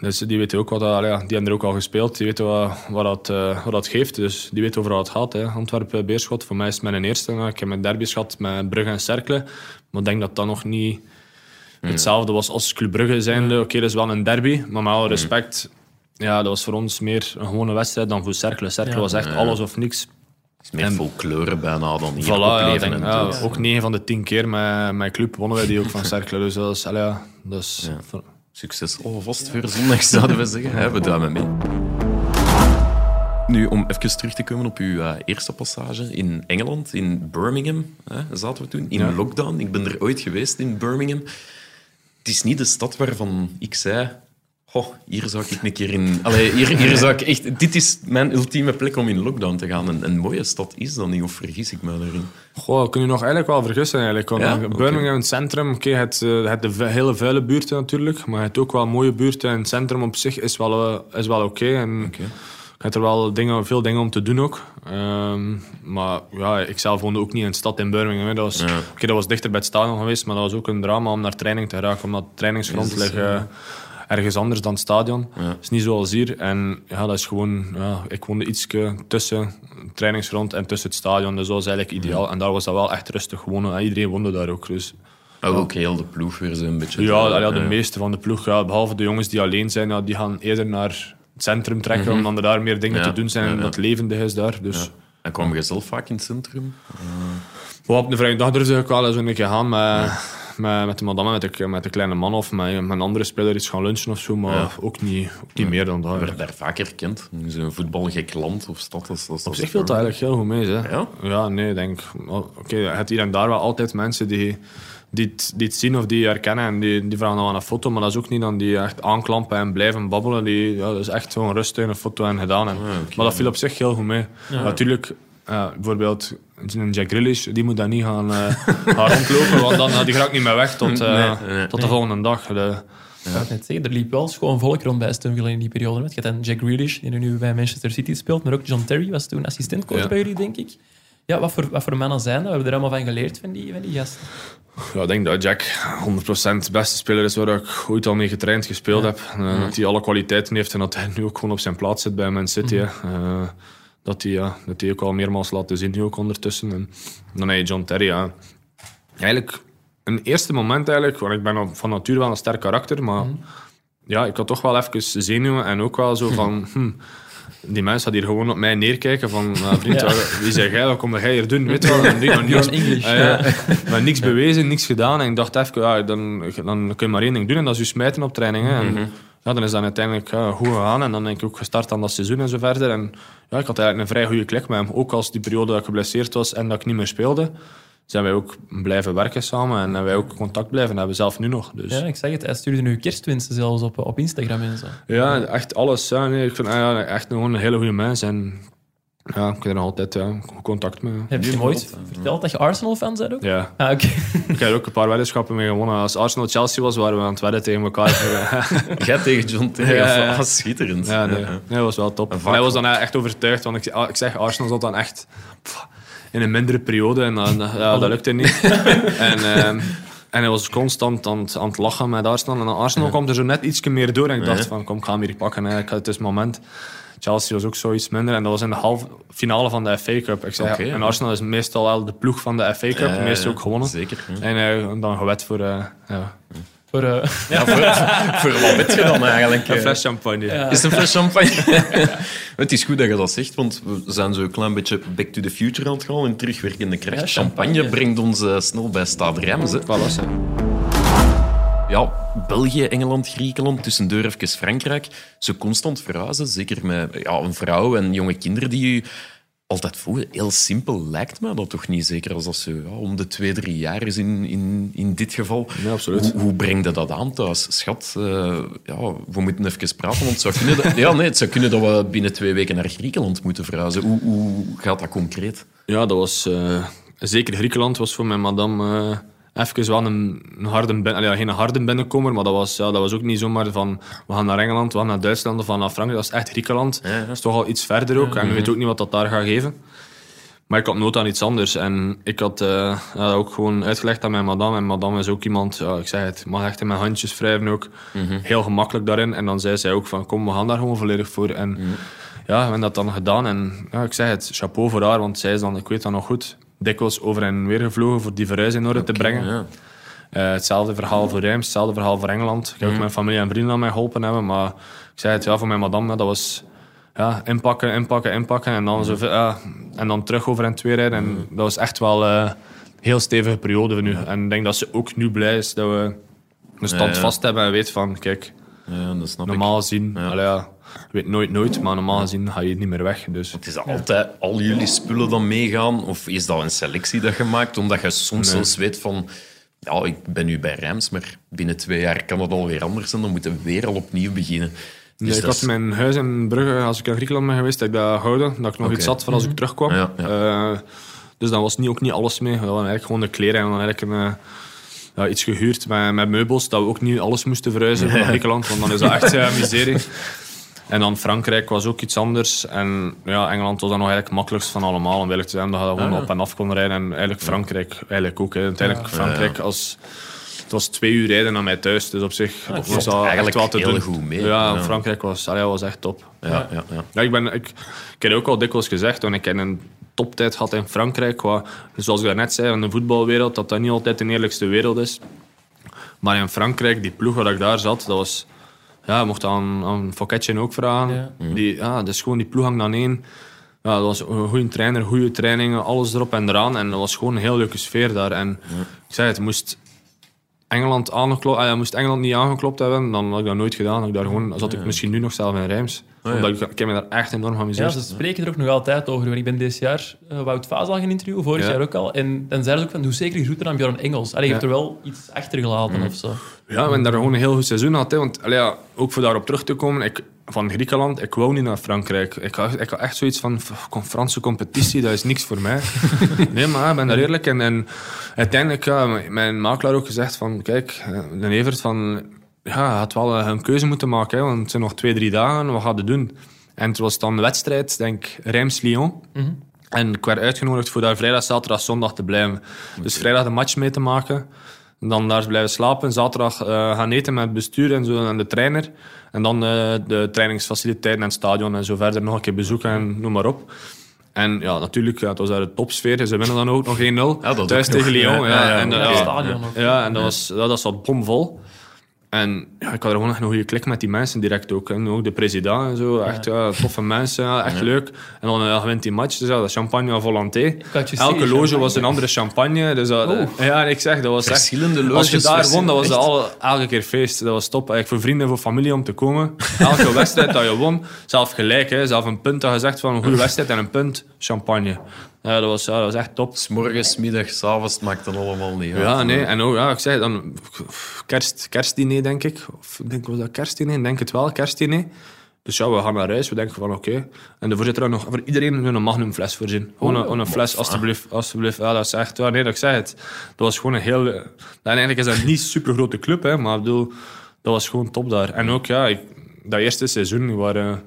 Dus die weten ook wat dat, ja, die hebben er ook al gespeeld. Die weten wat, wat, dat, uh, wat dat geeft. Dus die weten over wat het gaat. Hè. Antwerpen, Beerschot. Voor mij is het mijn eerste. Ik heb mijn derby's gehad met Brugge en Cercle. Maar ik denk dat dat nog niet hetzelfde was als Club Brugge zijnde. Oké, okay, dat is wel een derby. Maar met alle respect, ja, dat was voor ons meer een gewone wedstrijd dan voor Cercle. Cercle ja, was echt ja. alles of niks. Het is meer folklore bijna dan hier voilà, ja, denk, ja. Ook 9 van de 10 keer met mijn club wonnen wij die ook van Cercle. Dus dat is... Allee, dat is ja. Succes alvast voor zondag, zouden we zeggen. Hè? We duimen mee. Nu, om even terug te komen op uw uh, eerste passage in Engeland, in Birmingham, hè, zaten we toen, in ja. lockdown. Ik ben er ooit geweest in Birmingham. Het is niet de stad waarvan ik zei... Oh, hier zou ik een keer in... Allee, hier, hier zou ik echt... Dit is mijn ultieme plek om in lockdown te gaan. Een, een mooie stad is dat niet, of vergis ik me daarin? Goh, kan je nog eigenlijk wel vergissen. Eigenlijk. Want Ja? Birmingham, het centrum, oké, het, uh, het de hele vuile buurten natuurlijk, maar het ook wel mooie buurten. En het centrum op zich is wel, uh, is wel oké. En Oké. ik heb er wel dingen, veel dingen om te doen ook. Ehm, maar ja, ik zelf woonde ook niet in de stad in Birmingham. hè. Dat was, Ja. dat was dichter bij het stadion geweest, maar dat was ook een drama om naar training te geraken. Omdat trainingsgrond uh, ergens anders dan het stadion. Ja. Het is niet zoals hier. En ja, dat is gewoon... Ja, ik woonde iets tussen het en tussen het stadion. Dus dat was eigenlijk ideaal. En daar was dat wel echt rustig wonen. En iedereen woonde daar ook. Dus ook heel de ploeg weer zo'n beetje. Ja, de meeste van de ploeg, ja, behalve de jongens die alleen zijn, ja, die gaan eerder naar het centrum trekken, omdat er daar meer dingen Mhm. Ja, te doen zijn en dat levendig is daar. Dus. En kwam je zelf vaak in het centrum? Maar op de vrije dag durfde ik wel eens een keer gaan met, met, met de madame, met de, met de kleine man of met, met een andere speler iets gaan lunchen of zo, maar Ja. ook niet, ook niet meer dan dat. Werd eigenlijk. daar vaak herkend? In zo'n voetbalgek land of stad? Dat, dat, Op zich viel het eigenlijk heel goed mee. Hè. Ja? Ja, nee, ik denk... Oké, je hebt hier en daar wel altijd mensen die, die, het, die het zien of die herkennen en die, die vragen dan aan een foto, maar dat is ook niet dan die echt aanklampen en blijven babbelen. Die, ja, dat is echt gewoon rustig een foto en gedaan. En, oké. Maar dat viel op zich heel goed mee. Natuurlijk, eh, bijvoorbeeld een Jack Grealish, die moet daar niet gaan, eh, gaan rondlopen, want dan die gaat niet meer weg tot, eh, Nee, nee. tot de volgende dag. De, Ik net zeggen, er liep wel schoon volk rond bij Aston Villa in die periode. Je hebt dan Jack Grealish, die nu bij Manchester City speelt, maar ook John Terry was toen assistentcoach Ja. bij jullie, denk ik. Ja, wat voor, wat voor mannen zijn dat? We hebben er allemaal van geleerd van die, van die gasten. Ja, ik denk dat Jack 100% de beste speler is waar ik ooit al mee getraind gespeeld heb. En, Dat hij alle kwaliteiten heeft en dat hij nu ook gewoon op zijn plaats zit bij Man City. hè. Eh, dat, hij, ja, dat hij ook al meermaals laten zien nu ook ondertussen. En dan heb je John Terry. Ja. Eigenlijk, een eerste moment eigenlijk, want ik ben van nature wel een sterk karakter, maar ja, ik had toch wel even zenuwen en ook wel zo van... Hm, die mensen hadden hier gewoon op mij neerkijken van, nou, vriend, Ja. wie zeg jij, wat kom jij hier doen? Weet je wel, en die- maar niks, English. Ah, ja. maar niks bewezen, niks gedaan. En ik dacht even, ja, dan, dan kun je maar één ding doen en dat is je smijten op training. Hè. En, ja, dan is dat uiteindelijk ja, goed gegaan en dan denk ik ook gestart aan dat seizoen en zo verder. En ja, ik had eigenlijk een vrij goede klik met hem. Ook als die periode dat ik geblesseerd was en dat ik niet meer speelde, zijn wij ook blijven werken samen en hebben wij ook contact blijven hebben, zelf nu nog. Dus. Ja, ik zeg het, hij stuurde nu kerstwensen zelfs op, op Instagram en zo. Ja, echt alles. Ja, nee, ik vind ja, echt gewoon een hele goede mens. En ja, ik heb er nog altijd ja, contact mee. Heb je hem ooit verteld dat je Arsenal-fan bent ook? Ja, Ah, oké. ik heb er ook een paar weddenschappen mee gewonnen. Als Arsenal-Chelsea was, waren we aan het wedden tegen elkaar. Jij tegen John Terry? Ja, ja, ja. Schitterend. ja, nee, Ja, ja. nee, dat was wel top. hij was dan echt overtuigd, want ik, ah, ik zeg, Arsenal zat dan echt pff, in een mindere periode en dan, ja, dat lukte niet. en, ehm, en hij was constant aan het, aan het lachen met Arsenal. En dan Arsenal kwam er zo net iets meer door. En ik dacht van, kom, ik ga hem hier pakken. hè. Ik had het is het moment. Chelsea was ook zoiets minder. En dat was in de halve finale van de FA Cup. Ik zei, en ja. Arsenal is meestal wel de ploeg van de FA Cup. Ja, meestal ja, ook gewonnen. Zeker. ja. En eh, dan gewet voor eh, ja, Voor, eh, Ja, voor, voor wat weet je dan eigenlijk? een eh? fles champagne. Ja. Is een fles champagne? het is goed dat je dat zegt, want we zijn zo een klein beetje back to the future aan het gaan in terugwerkende kracht. Ja, champagne. champagne. brengt ons eh, snel bij Stade Reims. hè. Voilà, hè. Ja, België, Engeland, Griekenland, tussendoor even Frankrijk. Zo constant verhuizen, zeker met ja, een vrouw en jonge kinderen die je altijd voelen. Heel simpel lijkt me dat toch niet, zeker als dat zo ja, om de twee, drie jaar is in, in, in dit geval. Ja, absoluut. Hoe, hoe breng je dat aan thuis? Schat, eh, ja, we moeten even praten, want het zou, kunnen dat, ja, nee, het zou kunnen dat we binnen twee weken naar Griekenland moeten verhuizen. Hoe, hoe gaat dat concreet? Ja, dat was... eh, zeker Griekenland was voor mijn madame eh even wel een, een harde... bin- allee, geen harde binnenkomer, maar dat was, ja, dat was ook niet zomaar van... We gaan naar Engeland, we gaan naar Duitsland of we gaan naar Frankrijk. Dat is echt Griekenland. Ja, ja. Dat is toch al iets verder ook. En we weten ook niet wat dat daar gaat geven. Maar ik had nood aan iets anders. En ik had eh, dat ook gewoon uitgelegd aan mijn madame. En madame is ook iemand, ja, ik zeg het, mag echt in mijn handjes wrijven ook. Heel gemakkelijk daarin. En dan zei zij ook van, kom, we gaan daar gewoon volledig voor. En ja, we hebben dat dan gedaan. En ja, ik zeg het, chapeau voor haar. Want zij is dan, ik weet dat nog goed, dikwijls over en weer gevlogen voor die verhuis in orde te brengen. Ja. Eh, hetzelfde verhaal voor Rijms, hetzelfde verhaal voor Engeland. Ik heb ook mijn familie en vrienden aan mij geholpen hebben, maar ik zei het ja, voor mijn madame, dat was ja, inpakken, inpakken, inpakken en dan, zo, ja, en dan terug over en twee rijden. En dat was echt wel eh, een heel stevige periode voor nu. En ik denk dat ze ook nu blij is dat we een stand vast hebben en weet van, kijk, Ja, dat snap ik. normaal allee, ja, je weet nooit nooit, maar normaal gezien ga je niet meer weg. Dus. Het is dat altijd al jullie spullen dan meegaan? Of is dat een selectie dat je maakt? Omdat je soms Nee. zelfs weet van... Ja, ik ben nu bij Rijms, maar binnen twee jaar kan het alweer anders zijn. Dan moeten we weer al opnieuw beginnen. Dus Nee, ik dat had mijn huis in Brugge, als ik in Griekenland ben geweest, dat ik dat houden. Dat ik nog iets had voor als ik terugkwam. Ja, ja. Eh, dus dan was niet, ook niet alles mee. We hadden eigenlijk gewoon de kleren en dan eigenlijk een, eh, ja, iets gehuurd met, met meubels. Dat we ook niet alles moesten verhuizen naar Griekenland, want dan is dat echt uh, miserie. En dan Frankrijk was ook iets anders. En ja, Engeland was dan nog eigenlijk het makkelijkst van allemaal. Om eerlijk te zijn, dat je gewoon Ah, ja. op en af kon rijden. En eigenlijk Frankrijk eigenlijk ook. Hè. Uiteindelijk Frankrijk als... Het was twee uur rijden naar mij thuis, dus op zich was valt dat eigenlijk wel te heel doen. goed mee. Ja, Ja. Frankrijk was, allee, was echt top. Ja, ja, ja. Ja, ik, ben, ik, ik heb ook al dikwijls gezegd, want ik een toptijd gehad in Frankrijk. Qua, zoals ik net zei, in de voetbalwereld, dat dat niet altijd de eerlijkste wereld is. Maar in Frankrijk, die ploeg waar ik daar zat, dat was... Ja, je mocht aan, aan Fouquetje ook vragen. Ja. Die, ja, dus gewoon die ploeg hangt aan één. Ja, dat was een goede trainer, goede trainingen, alles erop en eraan. En dat was gewoon een heel leuke sfeer daar. En ik zei het, moest Engeland, aangeklopt, ah, ja, moest Engeland niet aangeklopt hebben, dan had ik dat nooit gedaan. Had ik daar gewoon, zat ik misschien nu nog zelf in Rijms. Omdat ik, ik heb me daar echt enorm Ja, geamuseerd. ze spreken er ook nog altijd over. Want ik ben dit jaar uh, Wout Vaas al gaan interviewen, vorig Ja. jaar ook al. En dan zeiden ze ook van, doe zeker groeten aan Bjorn Engels. Allee, je hebt er wel iets achtergelaten of zo. Ja, hebben daar gewoon een heel goed seizoen gehad. Hè. Want allee, ja, ook voor daarop terug te komen, ik, van Griekenland, ik wou niet naar Frankrijk. Ik had, ik had echt zoiets van, "F- kom, Franse competitie, dat is niks voor mij. nee, maar ik ben daar eerlijk. En, en uiteindelijk, ja, mijn- makelaar ook gezegd van, kijk, eh, de Evert van, ja, had wel eh, een keuze moeten maken, hè, want het zijn nog twee, drie dagen, wat gaat hij doen? En het was dan de wedstrijd, denk ik, Reims-Lyon. En ik werd uitgenodigd voor daar vrijdag, zaterdag, zondag te blijven. Dus vrijdag de match mee te maken. En dan daar blijven slapen. Zaterdag eh, gaan eten met het bestuur en, zo, en de trainer. En dan eh, de trainingsfaciliteiten en het stadion en zo verder nog een keer bezoeken en noem maar op. En ja, natuurlijk, ja, het was daar de topsfeer. Ze winnen dan ook nog 1-0 dat ook thuis tegen Lyon. ja. Ja, Ja, ja, en, ja. eh, Ja, en dat was, dat, dat zat bomvol. En ja, ik had er gewoon echt een goede klik met die mensen direct ook. En ook de president en zo. Echt ja, toffe mensen, echt leuk. En dan ja, wint die match. Dus ja, dat champagne à volonté. je Elke loge was een andere champagne. Dus dat, Oeh. ja, en ik zeg, dat was echt... Als je daar won, dat was verschillende- alle, elke keer feest. Dat was top. Eigenlijk voor vrienden en voor familie om te komen. Elke wedstrijd dat je won, zelf gelijk. Hè. Zelf een punt dat gezegd van een goede wedstrijd en een punt champagne. Ja, dat was, ja, dat was echt top. S morgens, middags, avonds, maakt dan allemaal niet uit. Ja, nee. En ook, ja, ik zei dan kerst, kerstdiner, denk ik. Of ik denk, was dat kerstdiner? Ik denk het wel, kerstdiner. Dus ja, we gaan naar huis. We denken van, oké. En de voorzitter had nog voor iedereen een magnumfles voorzien. Gewoon een, gewoon een fles, alstublieft. alstublieft. Ja, dat is echt... Ja, nee, dat ik zei het. Dat was gewoon een heel... En eigenlijk is dat niet een super grote club, hè. Maar ik bedoel, dat was gewoon top daar. En ook, ja, ik, dat eerste seizoen, we waren...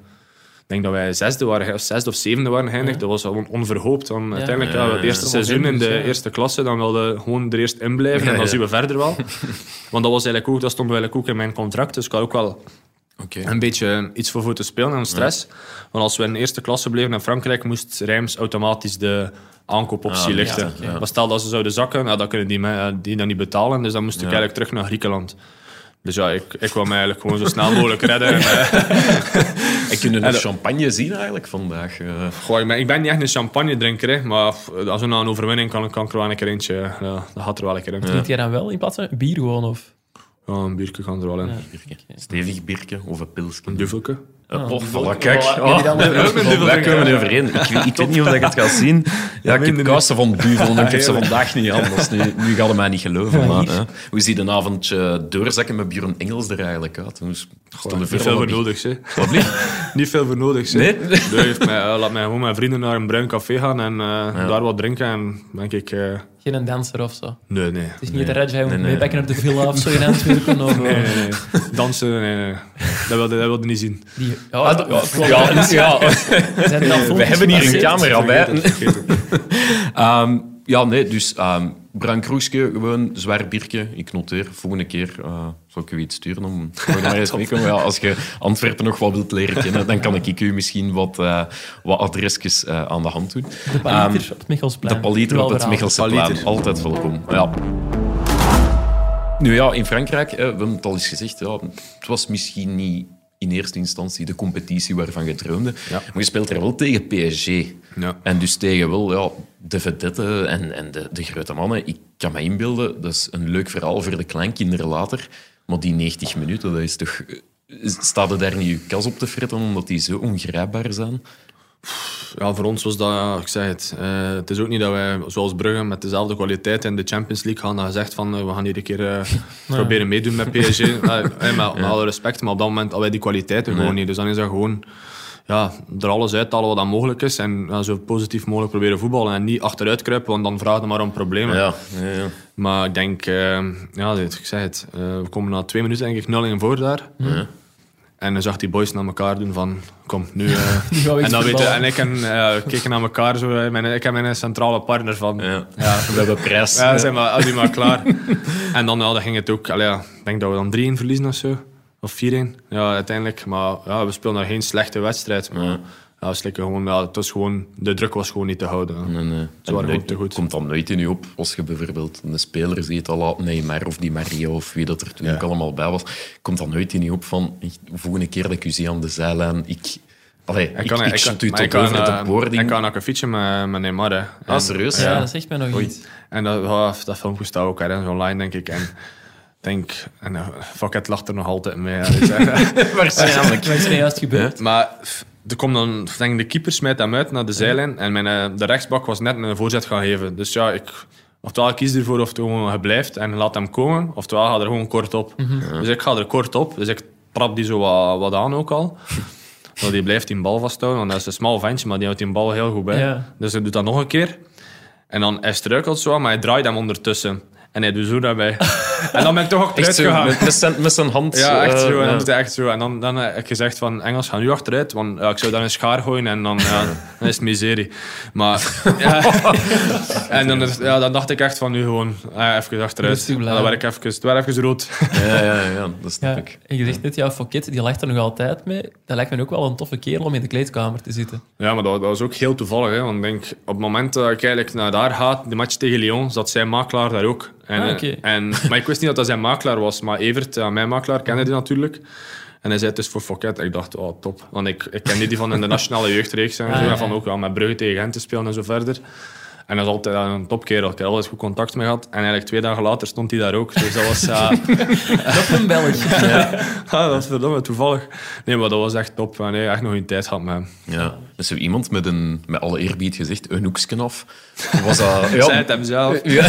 Ik denk dat wij zesde waren, of zesde of zevende waren geëindigd. Dat was gewoon onverhoopt. Dan uiteindelijk, ja, het eerste ja. seizoen in de Ja. eerste klasse, dan wilde gewoon er eerst in blijven en dan zien we verder wel. Want dat, was eigenlijk ook, dat stond eigenlijk ook in mijn contract. Dus ik had ook wel Oké. een beetje iets voor voor te spelen en stress. Want als we in de eerste klasse bleven in Frankrijk, moest Rijms automatisch de aankoopoptie Ah, lichten. ja. Maar stel dat ze zouden zakken, nou, dan kunnen die, die dan niet betalen. Dus dan moest ik eigenlijk terug naar Griekenland. Dus ja, ik, ik wou mij eigenlijk gewoon zo snel mogelijk redden. En, eh, En kunnen we champagne zien eigenlijk vandaag? eh? goh, ik, ben, ik ben niet echt een champagne drinker, hè, maar als we na een overwinning kan, kan ik er wel een keer eentje. Ja, dat gaat er wel een keer in. Drink jij dan wel in plaats van bier gewoon? Of? Ja, een biertje kan er wel in. Stevig birke of een pilsje? Een duffelke. Uh, oh, voilà, kijk. Voilà, Oh, daar we. Ik, weet- ik weet niet of ik het ga zien. Ja, ik heb kousen van duvel, maar ik heb ze vandaag niet aan. Dus nu, nu gaat het mij niet geloven. Maar, hè. Hoe ziet een avondje doorzakken met Björn Engels er eigenlijk uit? Niet veel voor nodig, hè. Wat? Niet veel voor nodig, hè. Nee? Nee, heeft mij, laat mij gewoon met vrienden naar een bruin café gaan en eh, daar wat drinken. En denk ik... eh, Geen een danser of zo. nee, nee. Het is niet de Red Jai Nee, nee. meepakken naar de villa of zo in Antwerpen. Of, Nee, nee, nee. Dansen, nee, nee. Dat wilde, dat wilde niet zien. Die, ja, Ah, ja, ja, ja. We hebben hier een camera bij. Ehm, ja, nee, dus ehm bruin kroesje, gewoon zwaar biertje. Ik noteer, volgende keer eh zal ik u iets sturen om maar eens mee te komen. Ja, als je Antwerpen nog wat wilt leren kennen, dan kan ik u misschien wat, eh, wat adresjes eh, aan de hand doen. De paliter op het Michelsplein. De paliter op het Wel Michelse Paliter. plein. Altijd welkom. Ja. Nu ja, in Frankrijk, eh, we hebben het al eens gezegd, ja, het was misschien niet in eerste instantie de competitie waarvan je droomde. Ja. Maar je speelt er wel tegen PSG. Ja. En dus tegen wel ja, de vedette en, en de, de grote mannen. Ik kan me inbeelden, dat is een leuk verhaal voor de kleinkinderen later. Maar die 90 minuten, dat is toch... Staat er daar niet je kas op te fretten omdat die zo ongrijpbaar zijn? Ja, voor ons was dat, ik zeg het. eh, het is ook niet dat wij, zoals Brugge, met dezelfde kwaliteit in de Champions League gaan. Dat gezegd van, eh, we gaan hier een keer eh, proberen meedoen met PSG. Eh, met, met alle respect, maar op dat moment hadden wij die kwaliteiten gewoon niet. Dus dan is dat gewoon ja, er alles uithalen wat dan mogelijk is. En ja, zo positief mogelijk proberen voetballen. En niet achteruit kruipen, want dan vragen we maar om problemen. Ja. Maar ik denk, ja, ik zei het. we komen na twee minuten denk ik 0 in voor daar. En dan zag die boys naar elkaar doen van, kom, nu... eh, we en, dan weet en ik en, we keken naar elkaar zo. eh, Mijn, ik en mijn centrale partner van... Ja. Ja, We hebben prijs. ja, zijn maar, al die maar klaar. en dan, ja, dan ging het ook... Allee, ja, ik denk dat we dan 3-1 verliezen of zo. Of 4-1. Ja, uiteindelijk. Maar ja, we speelden nog geen slechte wedstrijd. Maar, Ja, het, is lekker gewoon, ja, het was gewoon, de druk was gewoon niet te houden. eh, Ze waren nooit- gewoon te goed. Komt dan nooit in je op als je bijvoorbeeld een speler ziet, al laat Neymar of die Maria of wie dat er toen ook allemaal bij was, komt dan nooit in je op van de volgende keer dat ik u zie aan de zijlijn, ik... Allee, ik, ik, kan, ik maar ik tot over kan, de eh, boarding. Ik kan ook een fietsje met, met Neymar. hè. Ah, serieus? Ja, Ja. dat zegt mij nog Oei. iets. En dat, dat filmpje staat ook ergens online, denk ik. En ik denk, en uh, Foket lacht er nog altijd mee. eh, Waarschijnlijk. Wat is er juist gebeurd? maar er komt dan, denk ik, de keeper smijt hem uit naar de zijlijn. En mijn, eh, de rechtsbak was net een voorzet gaan geven. Dus ja, ik, oftewel ik kies ervoor of het gewoon hij blijft en laat hem komen. Oftewel ga er gewoon kort op. Dus ik ga er kort op. Dus ik trap die zo wat, wat aan ook al. Want die blijft die bal vasthouden. Want dat is een smal ventje, maar die houdt die bal heel goed bij. Ja. Dus hij doet dat nog een keer. En dan hij struikelt zo, maar hij draait hem ondertussen. En hij doet zo daarbij. en dan ben ik toch ook Echt eruit zo, gegaan. met, met, zijn, met zijn hand. Ja, echt eh, zo. En dan doet hij echt zo. En dan, dan heb ik gezegd van, Engels, ga nu achteruit. Want ja, ik zou daar een schaar gooien en dan, ja, dan is het miserie. Maar, ja. En dan, ja, dan dacht ik echt van, nu gewoon ja, even achteruit. En dan werd ik even, het werd even rood. Ja, ja, ja, dat snap Ja. ik. En je zegt net, ja, Fouquet, die lacht er nog altijd mee. Dat lijkt me ook wel een toffe kerel om in de kleedkamer te zitten. Ja, maar dat, dat was ook heel toevallig. Hè, want ik denk, op het moment dat ik eigenlijk naar daar ga, de match tegen Lyon, zat zijn makelaar daar ook. En, Ah, eh, en, maar ik wist niet dat dat zijn makelaar was. Maar Evert, ja, mijn makelaar, kende die natuurlijk. En hij zei het is voor Fouquet. Ik dacht, oh, top. Want ik, ik kende die van in de nationale jeugdreeks. En, Ah, zo, ja, en van ja. ook ja, met Brugge tegen Gent te spelen en zo verder. En dat is altijd een topkerel. Ik heb altijd goed contact mee gehad. En eigenlijk twee dagen later stond hij daar ook. Dus dat was... eh, Nog een Belg. ah, dat is verdomme toevallig. Nee, maar dat was echt top. En nee, echt nog een tijd gehad met hem. Ja. Dus zo iemand met een, met alle eerbied gezegd, een hoeksken af. Was dat, ja, Zei het hem zelf. Ja.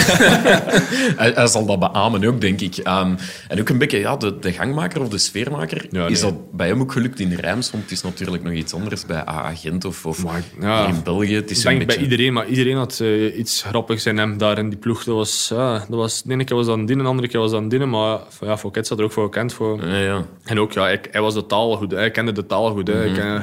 hij, hij zal dat beamen ook, denk ik. Ehm, en ook een beetje ja, de, de gangmaker of de sfeermaker. Ja, Is dat bij hem ook gelukt in Rijms? Want het is natuurlijk nog iets anders bij AA Gent of, of Maar, ja. hier in België. Het is Ik zo'n denk beetje... bij iedereen, maar iedereen had eh, iets grappigs in hem daar in die ploeg. Dat was, ja, dat was, de ene keer was dat een dienen, de andere keer was dat een dienen. Maar ja, Kids had er ook voor gekend. Voor. Ja, ja. En ook, ja, ik, hij was de taal goed. Hij kende de taal goed. Hè. Ik, eh,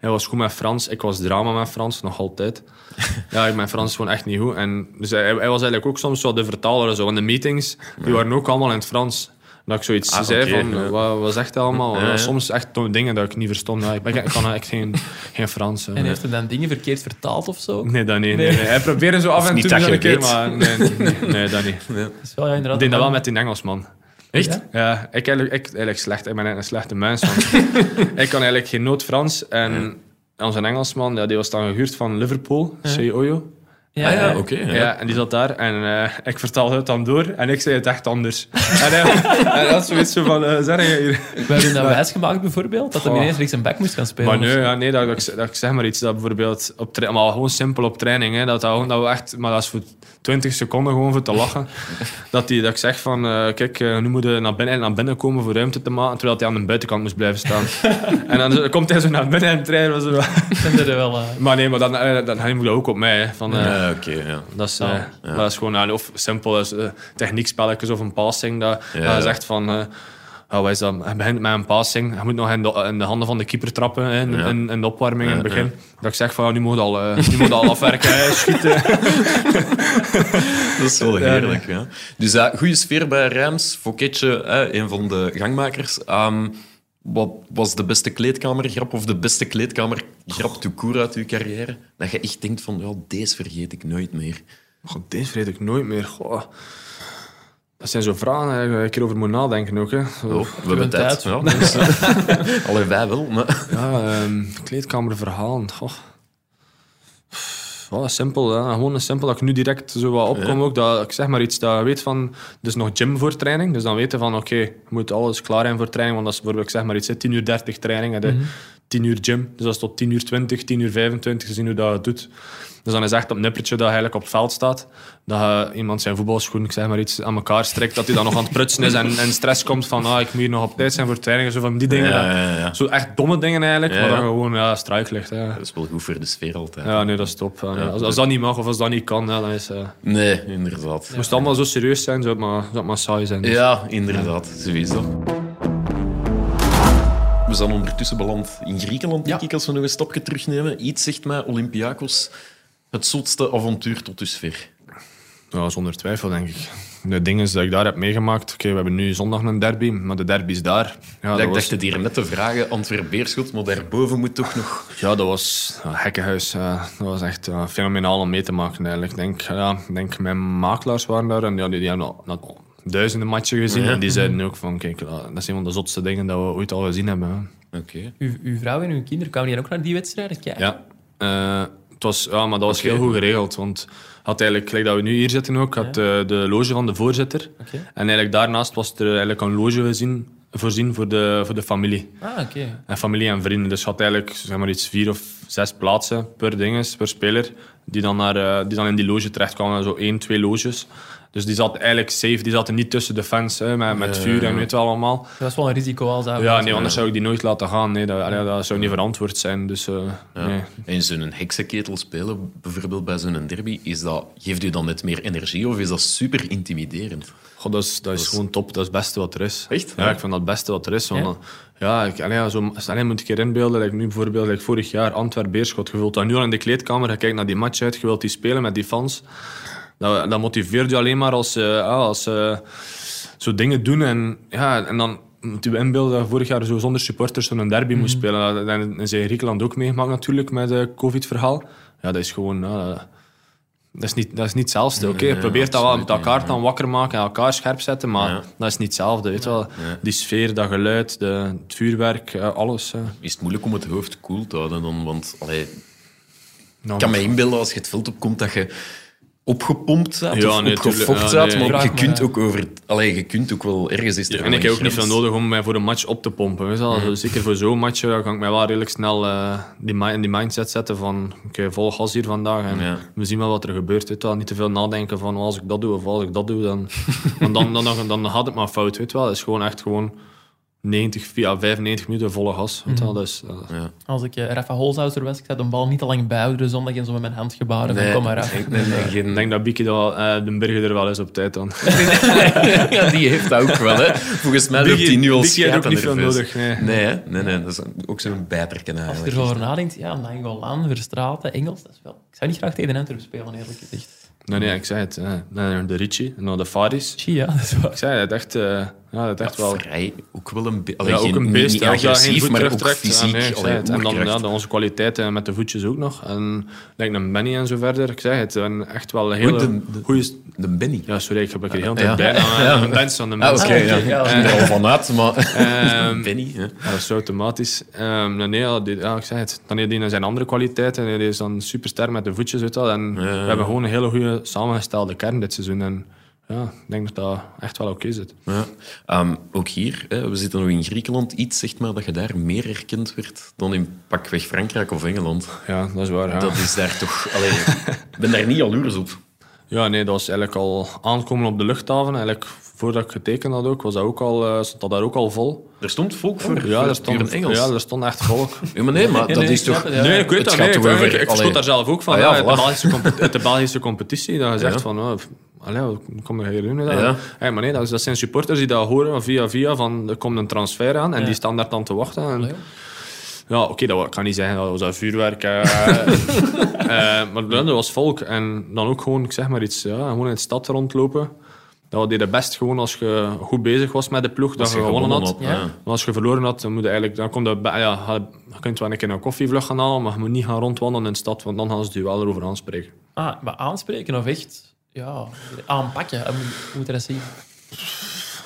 hij was goed met Frans. Ik was drama met Frans, nog altijd. ja, mijn Frans is gewoon echt niet goed. En, dus hij, hij was eigenlijk ook soms wel de vertaler. en Zo. En de meetings, die waren ook allemaal in het Frans. Dat ik zoiets Ah, zei van, ja. wat, wat zegt hij allemaal? Ja, ja. Soms echt dingen dat ik niet verstond. Ja, ik, ben, ik kan echt geen, geen Frans. hè. En heeft hij dan dingen verkeerd vertaald of zo? Nee, dat niet. Nee. Nee, Hij probeerde zo af en toe een keer, maar nee, nee, nee, dat niet. Dat is wel, ja, inderdaad. Ik deed dat wel met die Engelsman. Echt? Ja, ik, eigenlijk, ik, eigenlijk slecht. Ik ben eigenlijk een slechte mens. Ik kan eigenlijk geen noot Frans. En onze Engelsman, ja, die was dan gehuurd van Liverpool, Oyo. Ja, Ah, ja, ja. oké. Ja. ja. en die zat daar. En eh, ik vertaalde het dan door. En ik zei het echt anders. en hij, en hij had zoiets zo van, eh zeg je hier... We hebben dat wijsgemaakt bijvoorbeeld, dat hij ineens rechts een back moest gaan spelen. Maar nee, ja, nee dat, ik, dat ik zeg maar iets dat bijvoorbeeld op tra- maar gewoon simpel op training, hè, dat, dat, dat we echt, maar dat is voor 20 seconden gewoon voor te lachen. dat, die, dat ik zeg van, eh, kijk, eh, nu moet je naar binnen, naar binnen komen voor ruimte te maken, terwijl hij aan de buitenkant moest blijven staan. en dan komt hij zo naar binnen en trainen we zo. Dan zijn er wel... eh, maar nee, maar dan, eh, dan hij moet dat ook op mij. Hè, van, eh, Ja, oké, ja. dat is, eh, Ja. maar dat is gewoon eh, of simpel is, eh, techniekspelletjes of een passing. Dat, je zegt van. oh, wat is dat? Hij begint met een passing. Hij moet nog in de, in de handen van de keeper trappen hè, in, Ja. in, in de opwarming in het begin. Dat ik zeg van nu moet al, nu moet al afwerken, hè, schieten. Dat is wel heerlijk. Ja. Dus goede sfeer bij Rijms. Foketje, een van de gangmakers. Ehm, wat was de beste kleedkamergrap of de beste kleedkamergrap tout court uit uw carrière? Dat je echt denkt van, ja, deze vergeet ik nooit meer. Goh, deze vergeet ik nooit meer. Goh. Dat zijn zo vragen waar je een keer over moet nadenken ook. Hè. Zo, Oh, we hebben tijd. tijd. Ja, dus, eh, Allee, wij wel. Maar... Ja, ehm kleedkamerverhalen. Goh. Wel simpel, hè. gewoon een simpel dat ik nu direct zo wat opkom. Ook, dat ik zeg maar iets dat weet van, dus nog gym voor training. Dus dan weten van, oké, je moet alles klaar zijn voor training. Want dat is bijvoorbeeld, ik zeg maar iets, hè, 10 uur 30 training, de 10 uur gym. Dus dat is tot 10 uur 20, 10 uur 25, gezien hoe dat het doet. Dus dan is echt op nippertje dat je eigenlijk op het veld staat. Dat je iemand zijn voetbalschoen, ik zeg maar iets, aan elkaar strekt. Dat hij dan nog aan het prutsen is en, en stress komt van, ah, ik moet hier nog op tijd zijn voor training. Zo van die dingen. Ja, dat- ja, ja. Zo echt domme dingen eigenlijk, maar je gewoon ja, struik ligt. Hè. Dat is wel goed voor de sfeer altijd. Ja, nee, dat is top. Als, als dat niet mag of als dat niet kan, dan is het... Nee, inderdaad. moest het allemaal zo serieus zijn, zou het maar, zou het maar saai zijn. Dus. Ja, inderdaad. Sowieso. We zijn ondertussen beland in Griekenland, denk ik, als we nog een stapje terugnemen. Iets zegt mij, Olympiakos, het zotste avontuur tot dusver. Ja, zonder twijfel, denk ik. de dingen die ik daar heb meegemaakt. Oké, we hebben nu zondag een derby, maar de derby is daar. Ja, ik dat was, dacht het hier net te vragen, Antwerp-Beerschot, maar daarboven moet toch nog... ja, dat was een gekkenhuis. eh, dat was echt fenomenaal om mee te maken eigenlijk. Ik denk, ja, denk mijn makelaars waren daar en ja, die, die hebben al, al duizenden matchen gezien. En die zeiden ook van, kijk, ja, dat is een van de zotste dingen dat we ooit al gezien hebben. Oké. Uw, uw vrouw en uw kinderen kwamen hier ook naar die wedstrijden kijken? Ja, eh, het was, ja maar dat was heel goed geregeld. Want had eigenlijk, gelijk dat we nu hier zitten ook, had eh, de loge van de voorzitter. En eigenlijk daarnaast was er eigenlijk een loge gezien, voorzien voor de, voor de familie. Ah, oké. En familie en vrienden. Dus je had eigenlijk zeg maar iets vier of zes plaatsen per dinges, per speler, die dan, naar, eh, die dan in die loge terechtkwamen. Zo één, twee loges. Dus die zat eigenlijk safe. Die zaten niet tussen de fans hè, met, met vuur en weet wel allemaal. Dat was wel een risico als dat... Ja, nee, anders zou ik die nooit laten gaan. Nee, dat, allee, dat zou niet verantwoord zijn. Dus, eh, nee. En zo'n heksenketel spelen, bijvoorbeeld bij zo'n derby, is dat, geeft u dan net meer energie of is dat super intimiderend? God, dat is, dat is gewoon top. Dat is het beste wat er is. Echt? Ja, Ja. ik vind dat het beste wat er is. Want, Ja? ik, allee, ja, zo, alleen moet ik je inbeelden. Like nu bijvoorbeeld like vorig jaar Antwerp-Beerschot. Je dat nu al in de kleedkamer. Je kijkt naar die match uit. Je wilt die spelen met die fans. Dat, dat motiveert je alleen maar als, eh, ja, als eh, zo dingen doen. En, ja, en dan moet je inbeelden dat je vorig jaar zo zonder supporters zo'n derby moest spelen. Dat dat is in Griekenland ook meegemaakt natuurlijk met het covid-verhaal. Ja, dat is gewoon... ja, dat is niet, dat is niet hetzelfde. Oké, je probeert dat wel met elkaar dan wakker maken en elkaar scherp zetten, maar Ja. dat is niet hetzelfde. Weet je wel. Die sfeer, dat geluid, de, het vuurwerk, eh, alles. eh. Is het moeilijk om het hoofd koel te houden dan? Want allee, Nou, ik kan me inbeelden als je het veld opkomt dat je opgepompt staat Ja, of nee, opgefokt. Ja, nee. maar je kunt ook over... Allee, je kunt ook wel ergens is er en ik heb ook niet veel nodig om mij voor een match op te pompen. Weet. Dus Zeker voor zo'n match kan ik mij wel redelijk snel eh, die, in die mindset zetten van oké, vol gas hier vandaag en Ja. we zien wel wat er gebeurt. Weet wel. Niet te veel nadenken van als ik dat doe of als ik dat doe, dan, want dan, dan, dan, dan gaat het maar fout. Weet wel. Het is gewoon echt gewoon 90, via 95 minuten volle gas. Je wel. Dus, eh, Ja. Als ik uh, Rafa Holzhouser was, ik zou de bal niet te lang bijhouden zondag en zo met mijn hand gebaren Nee, kom maar af. nee, nee, nee, geen- ik denk dat Bieke dat, eh, de Berger er wel is op tijd dan. ja, die heeft dat ook wel. Hè. Volgens mij loopt hij nu al Biggie heeft ook niet veel nodig. Nee. Nee, hè? nee, nee, dat is ook zo'n bijterken Als je eigenlijk. erover nadenkt, ja, Nangolan, Verstraeten, Engels, dat is wel... Ik zou niet graag tegen Antwerpen spelen, eerlijk gezegd. Nee, nee, ik zei het. eh, nee, de Ricci en dan de Faris. Ja, dat is waar. Ik zei het echt, eh, ja, het echt wel. Vrij, ook wel een, Ja, ook een beest. Niet ja, geen agressief, maar ook fysiek. Ja, nee, ik allee, het. En dan ja, de- onze kwaliteiten met de voetjes ook nog. En denk een Benny en zo verder. Ik zei het. En echt wel een hele de- de- goede... De Benny. Ja, sorry, ik heb er de hele Ja. tijd bijna een van de Ah, mens. oké, ja. oké, ja. Ik ging er al maar... Ehm, Benny. Ja, dat is automatisch. Ehm, nee, ja, die, ja, ik zei het. Dan heeft hij zijn andere kwaliteiten. Hij is dan superster met de voetjes. Weet wel. En we hebben gewoon een hele goede samengestelde kern dit seizoen. En ja, ik denk dat dat echt wel oké zit. Ja. Ehm, ook hier, hè, we zitten nog in Griekenland. Iets zegt maar dat je daar meer erkend werd dan in pakweg Frankrijk of Engeland. Ja, dat is waar. Ja. Dat is daar toch... Allee, ik ben daar niet jaloers op. Ja, nee, dat was eigenlijk al aankomen op de luchthaven. Eigenlijk voordat ik getekend had ook, was dat ook al, eh, stond dat daar ook al vol. Er stond volk voor, Ja, er stond, puur Engels. ja, er stond echt volk. Ja, maar nee, maar dat nee, is ik toch... ja. Nee, ik weet Het dat. gaat Nee, ik, verschot daar zelf ook van. Ah, ja, ja, uit, de. Belgische compe- uit de Belgische competitie. Dat je zegt Ja. van... Oh, allee, hoe kom je hier doen? Ja. Ja. Hey, maar nee, dat, is- dat zijn supporters die dat horen via via van er komt een transfer aan en Ja. die staan daar dan te wachten. En, Allee. Ja, oké, dat wa- kan niet zeggen, dat was dat vuurwerk. eh, eh, maar dat was volk. En dan ook gewoon, ik zeg maar iets, ja, gewoon in de stad rondlopen. Dat deed het best gewoon als je goed bezig was met de ploeg, dat je gewonnen had. Ja. ja. Maar als je verloren had, dan, moet je eigenlijk, dan komt dat, bij- ja, je kunt wel een keer een koffievlug gaan halen, maar je moet niet gaan rondwandelen in de stad, want dan gaan ze je wel erover aanspreken. Ah, maar aanspreken of echt ja, aanpakken, hoe moet- hoe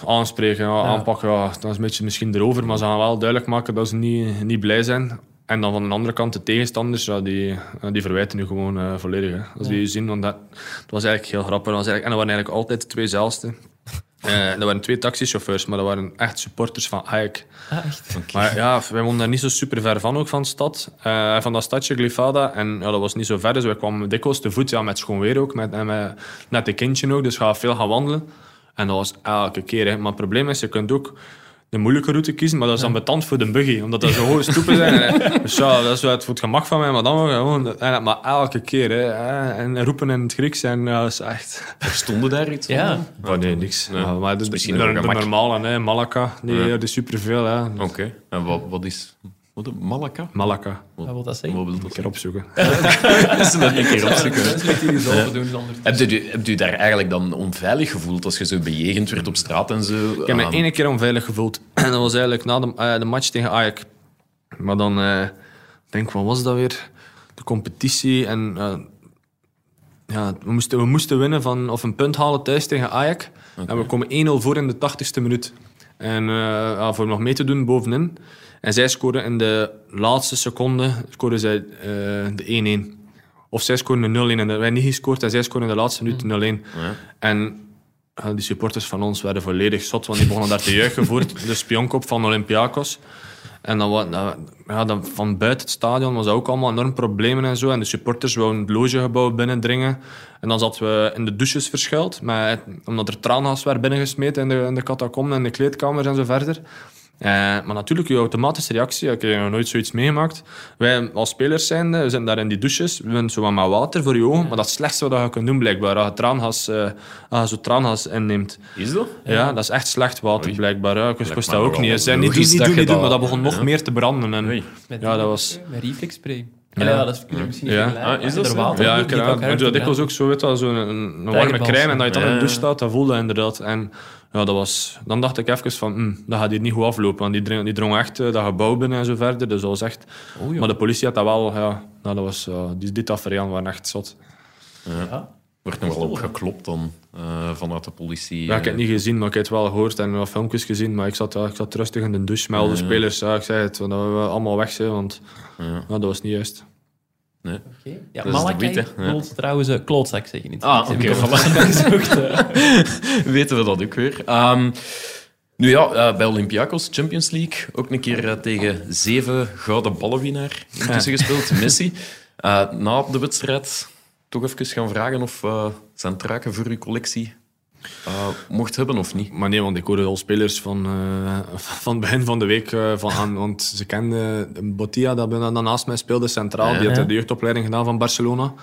Aanspreken, ja, aanpakken, ja, dat is een beetje misschien erover, maar ze gaan wel duidelijk maken dat ze niet, niet blij zijn. En dan van de andere kant, de tegenstanders, ja, die, die verwijten nu gewoon eh, volledig. Hè. Als die je zien, want dat, dat was eigenlijk heel grappig. Dat was eigenlijk, en dat waren eigenlijk altijd de twee zelfste. Eh, dat waren twee taxichauffeurs, maar dat waren echt supporters van Ajax. Ah, echt? Maar ja, wij woonden daar niet zo super ver van ook van de stad. Eh, van dat stadje Glyfada. En ja, dat was niet zo ver, dus wij kwamen dikwijls te voet. Ja, met schoon weer ook, met, en met net een kindje ook. Dus ga veel gaan wandelen. En dat was elke keer. Hè. Maar het probleem is, je kunt ook de moeilijke route kiezen, maar dat is dan betant voor de buggy, omdat dat zo hoge stoepen zijn. En, dus ja, dat is wel het voor het gemak van mij, maar dan gewoon... En, maar elke keer, hè. En roepen in het Grieks, en ja, is echt... Stonden daar iets van? Ja. Oh, nee, niks. Nee. Ja, maar de, is misschien de, normale, hè. Malacca, die Ja. die superveel. Hè. Oké. En wat, wat is... Wat een Malacca? Malacca. Wat wil dat zeggen? Wat wil Een dat keer opzoeken. dat een keer opzoeken? Dat doen. Heb je, heb je daar eigenlijk dan onveilig gevoeld als je zo bejegend werd op straat en zo? Ik heb me ene keer onveilig gevoeld. En dat was eigenlijk na de, eh, de match tegen Ajax. Maar dan eh, denk ik, wat was dat weer? De competitie. En eh, ja, we, moesten, we moesten winnen van, of een punt halen thuis tegen Ajax. En we komen 1-0 voor in de 80ste minuut. En eh, ja, voor nog mee te doen bovenin. En zij scoren in de laatste seconde scoren zij, eh, de 1-1. Of zij scoren de 0-1 en wij niet gescoord. En zij scoren in de laatste minuut de 0-1. En ja, die supporters van ons werden volledig zot, want die begonnen daar te juichen voor de spionkop van Olympiakos. En dan, dat- ja, dan van buiten het stadion was dat ook allemaal enorm problemen en zo. En de supporters wouden het logegebouw binnendringen. En dan zaten we in de douches verschuild, met, omdat er traangas werd binnengesmeten in de, in de catacomben en de kleedkamers en zo verder. Eh, maar natuurlijk, je automatische reactie, ik heb nog nooit zoiets meegemaakt. Wij als spelers zijn, we zitten daar in die douches, we hebben zo wat met water voor je ogen, maar dat is het slechtste wat je kunt doen blijkbaar, als je, traangas, eh, als je zo traangas inneemt. Is dat? Ja, dat is echt slecht water Oei. blijkbaar. Ik wist dat ook niet. Ze zijn niet, dat doen, je niet doen, dat- maar dat begon nog ja. meer te branden. En, Oei. Met Ja, dat was- Met reflexspray. Ja. ja, dat is, misschien niet Ja. Ah, is dat er zo? water ja, ik, ja, doe dat dikwijls ook zo, weet je zo'n een, een warme crème en dat je dan in de douche staat, dat voelde je inderdaad. En ja, dat was, dan dacht ik even van, hm, dat gaat hier niet goed aflopen, want die, drong- die drong echt eh, dat gebouw binnen en zo verder. Dus dat was echt... Oei, maar de politie had dat wel, ja, nou, dat was, ja, die, tafereel waren echt zot. Ja. Wordt nog wel op geklopt dan eh, vanuit de politie. Ja, ik heb het niet gezien, maar ik heb het wel gehoord en wat filmpjes gezien. Maar ik zat, ik zat rustig in de douche met al de spelers. Ja, ik zei het, dat we allemaal weg zijn, want dat was niet juist. Nee. Ja, Dat Malakai witte, ja. trouwens uh, klootzak zeggen. Niet. Ah, oké, voilà. gezocht, eh. Weten we dat ook weer. Ehm, nu ja, eh, bij Olympiakos, Champions League, ook een keer eh, tegen zeven gouden ballenwinnaar intussen gespeeld, Messi. Eh, na de wedstrijd toch even gaan vragen of eh, zijn truiken voor uw collectie eh, mocht hebben of niet. Maar nee, want ik hoorde al spelers van, eh, van het begin van de week eh, van aan. Want ze kenden Botia, dat naast mij speelde, centraal. Die had de jeugdopleiding gedaan van Barcelona.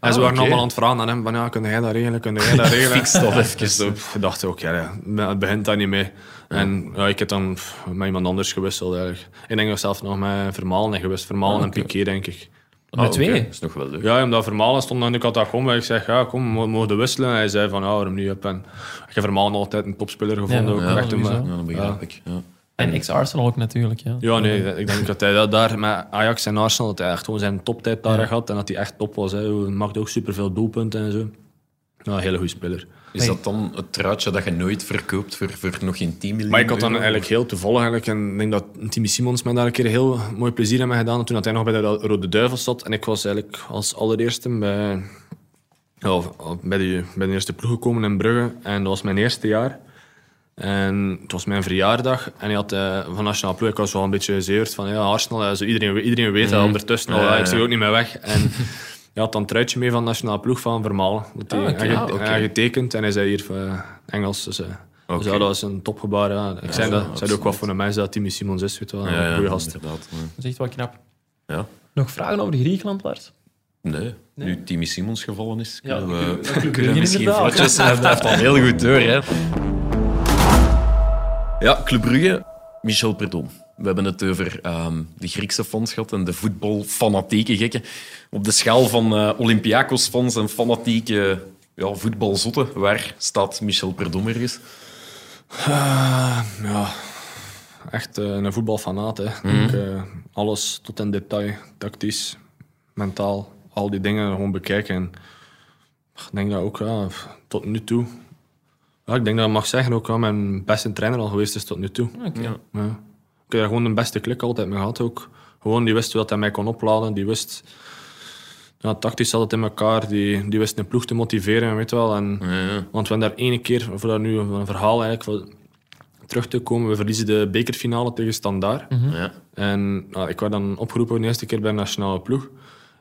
En ze Ah, waren oké. allemaal aan het vragen aan hem: van, ja, kun jij dat regelen? Kun jij dat regelen? Fix even. Dus ik dacht ook, ja, ja, het begint daar niet mee. En ja, ik heb dan pff, met iemand anders gewisseld eigenlijk. Ik denk dat zelf nog met Vermalen en gewist. Vermalen en Piqué, denk ik. Met Ah, twee. Dat is nog wel leuk. Ja, omdat Vermalen stond aan de catacombe. Ik zeg, ja, kom, we mogen wisselen. En hij zei van, ja, waarom niet? Up. En ik heb Vermalen altijd een topspeler gevonden. Ja, ook ja, echt een, sowieso. Ja, dat begrijp ik. Ja. En ex-Arsenal ook natuurlijk. Ja. Ja, nee, ik denk dat hij dat daar met Ajax en Arsenal, dat hij echt gewoon zijn toptijd daar had en dat hij echt top was. Hè. Hij maakte ook superveel doelpunten en zo. Ja, een hele goede speler. Is dat dan het truitje dat je nooit verkoopt voor, voor nog geen 10 miljoen Maar ik had dan euro? eigenlijk heel toevallig, eigenlijk, en ik denk dat Timmy Simons mij daar een keer heel mooi plezier aan mij gedaan toen hij nog bij de Rode Duivel zat. En ik was eigenlijk als allereerste bij, ja, bij, de, bij de eerste ploeg gekomen in Brugge. En dat was mijn eerste jaar. En het was mijn verjaardag en hij had eh, van Nationaal Ploeg, ik was wel een beetje gezeurd van ja, Arsenal, zo iedereen, iedereen weet dat ondertussen al, Ja, ja, ik zie ook niet meer weg. En hij had dan een truitje mee van Nationaal Ploeg van Vermalen. Dat hij, Ah, Ah, getekend en hij zei hier eh, Engels. Dus, ja, dat was een topgebaar. Ja. Ik zei, dat, zei ook wat voor een mens dat Timmy Simons is, weet wel. Ja, ja, een goede gast. Ja. Dat is echt wel knap. Ja. Nog vragen over Griekenland, Lars? Nee, nu Timmy Simons gevallen is, Ja, kunnen we, kunnen misschien vlotjes... Hij heeft al heel goed door, hè. Ja, Club Brugge, Michel Perdom. We hebben het over ehm, de Griekse fans gehad en de voetbalfanatieke gekken. Op de schaal van eh Olympiakos-fans en fanatieke ja, voetbalzotten, waar staat Michel Perdom ergens? Ah, ja, echt eh, een voetbalfanaat. Hè. Ik, eh, alles tot in detail, tactisch, mentaal, al die dingen gewoon bekijken. En, ik denk dat ook ja, tot nu toe. Ja, ik denk dat ik mag zeggen ook ja, mijn beste trainer al geweest is tot nu toe. Ja. Ja. Ik heb daar gewoon de beste klik altijd mee gehad ook. Gewoon, die wist wat hij mij kon opladen. Die wist... Ja, tactisch zat het in elkaar. Die, die wist een ploeg te motiveren, weet je wel. En, Ja, Want we hebben daar ene keer, voor daar nu een verhaal eigenlijk, voor terug te komen, we verliezen de bekerfinale tegen Standaard. ja. En nou, ik werd dan opgeroepen de eerste keer bij de nationale ploeg.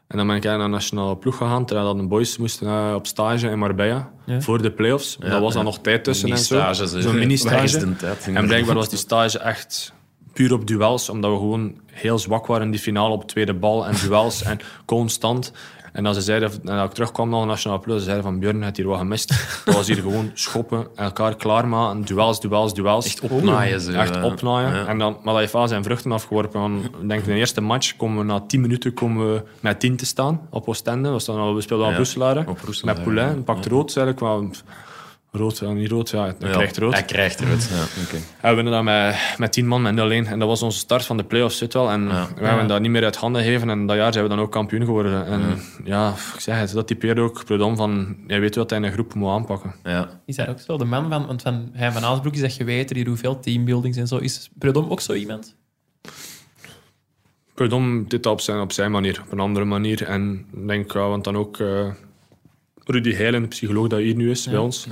En dan ben ik eigenlijk naar de nationale ploeg gegaan, terwijl dat de boys moesten eh, op stage in Marbella Ja. voor de play-offs. dat was dan nog tijd tussen en zo. Zo'n mini-stage. En blijkbaar was die stage echt puur op duels, omdat we gewoon heel zwak waren in die finale op tweede bal en duels en constant. En als ze zeiden, en als ik terugkwam naar de Nationale Ploeg, ze zeiden van Björn, het hier wat gemist. Dat was hier gewoon schoppen, elkaar klaarmaken, duels, duels, duels. Echt opnaaien. Zo, Echt eh, opnaaien. ja. En dan, maar dat heeft wel zijn vruchten afgeworpen. Want, ik denk in de eerste match komen we na 10 minuten komen we met 10 te staan op Oostende. We, staan, al- we speelden aan Ja, Roeselare, Met Poulain, ja. een pak rood eigenlijk. Rood, ja, niet rood, ja, hij Ja, krijgt rood. Hij krijgt rood, ja. oké. En we winnen dan met, met 10 man, met 0-1. En dat was onze start van de play-offs, zit wel. En Ja. we hebben dat niet meer uit handen gegeven. En dat jaar zijn we dan ook kampioen geworden. En ja, ik zeg het, dat typeert ook Predom van... Jij weet wat hij in een groep moet aanpakken. Ja. Is hij ook zo de man van... Want van hij van Aasbroek is dat geweten, die doet veel teambuildings en zo. Is Predom ook zo iemand? Predom dit op zijn, op zijn manier, op een andere manier. En ik denk, ja, want dan ook eh, Rudy Heilen, de psycholoog dat hier nu is bij ons,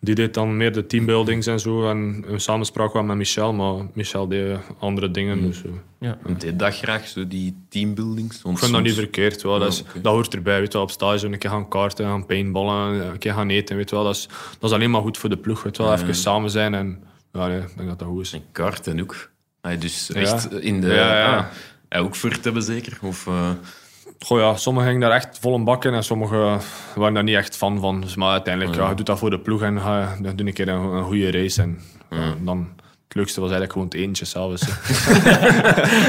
die deed dan meer de teambuildings en zo. En een samenspraak wel met Michel, maar Michel deed andere dingen. Dus, eh, En deed dat graag, zo die teambuildings? ik vind dat niet verkeerd. Wel. Dat, is, dat hoort erbij, weet je wel, op stage. Een keer gaan kaarten, gaan paintballen, een keer gaan eten. Weet je wel. Dat, is, dat is alleen maar goed voor de ploeg. Weet je wel. Even samen zijn en ja, nee, ik denk dat dat goed is. En kaarten ook. Dus echt in de... Ja, ja. Ah, ook voor het hebben, zeker? Of, eh, Goh ja, sommigen gingen daar echt vol een bak in en sommigen waren daar niet echt fan van. Dus, maar uiteindelijk, ja, je doet dat voor de ploeg en ga je doe een keer een, een goede race. En ja, dan, het leukste was eigenlijk gewoon het eentje s'avonds.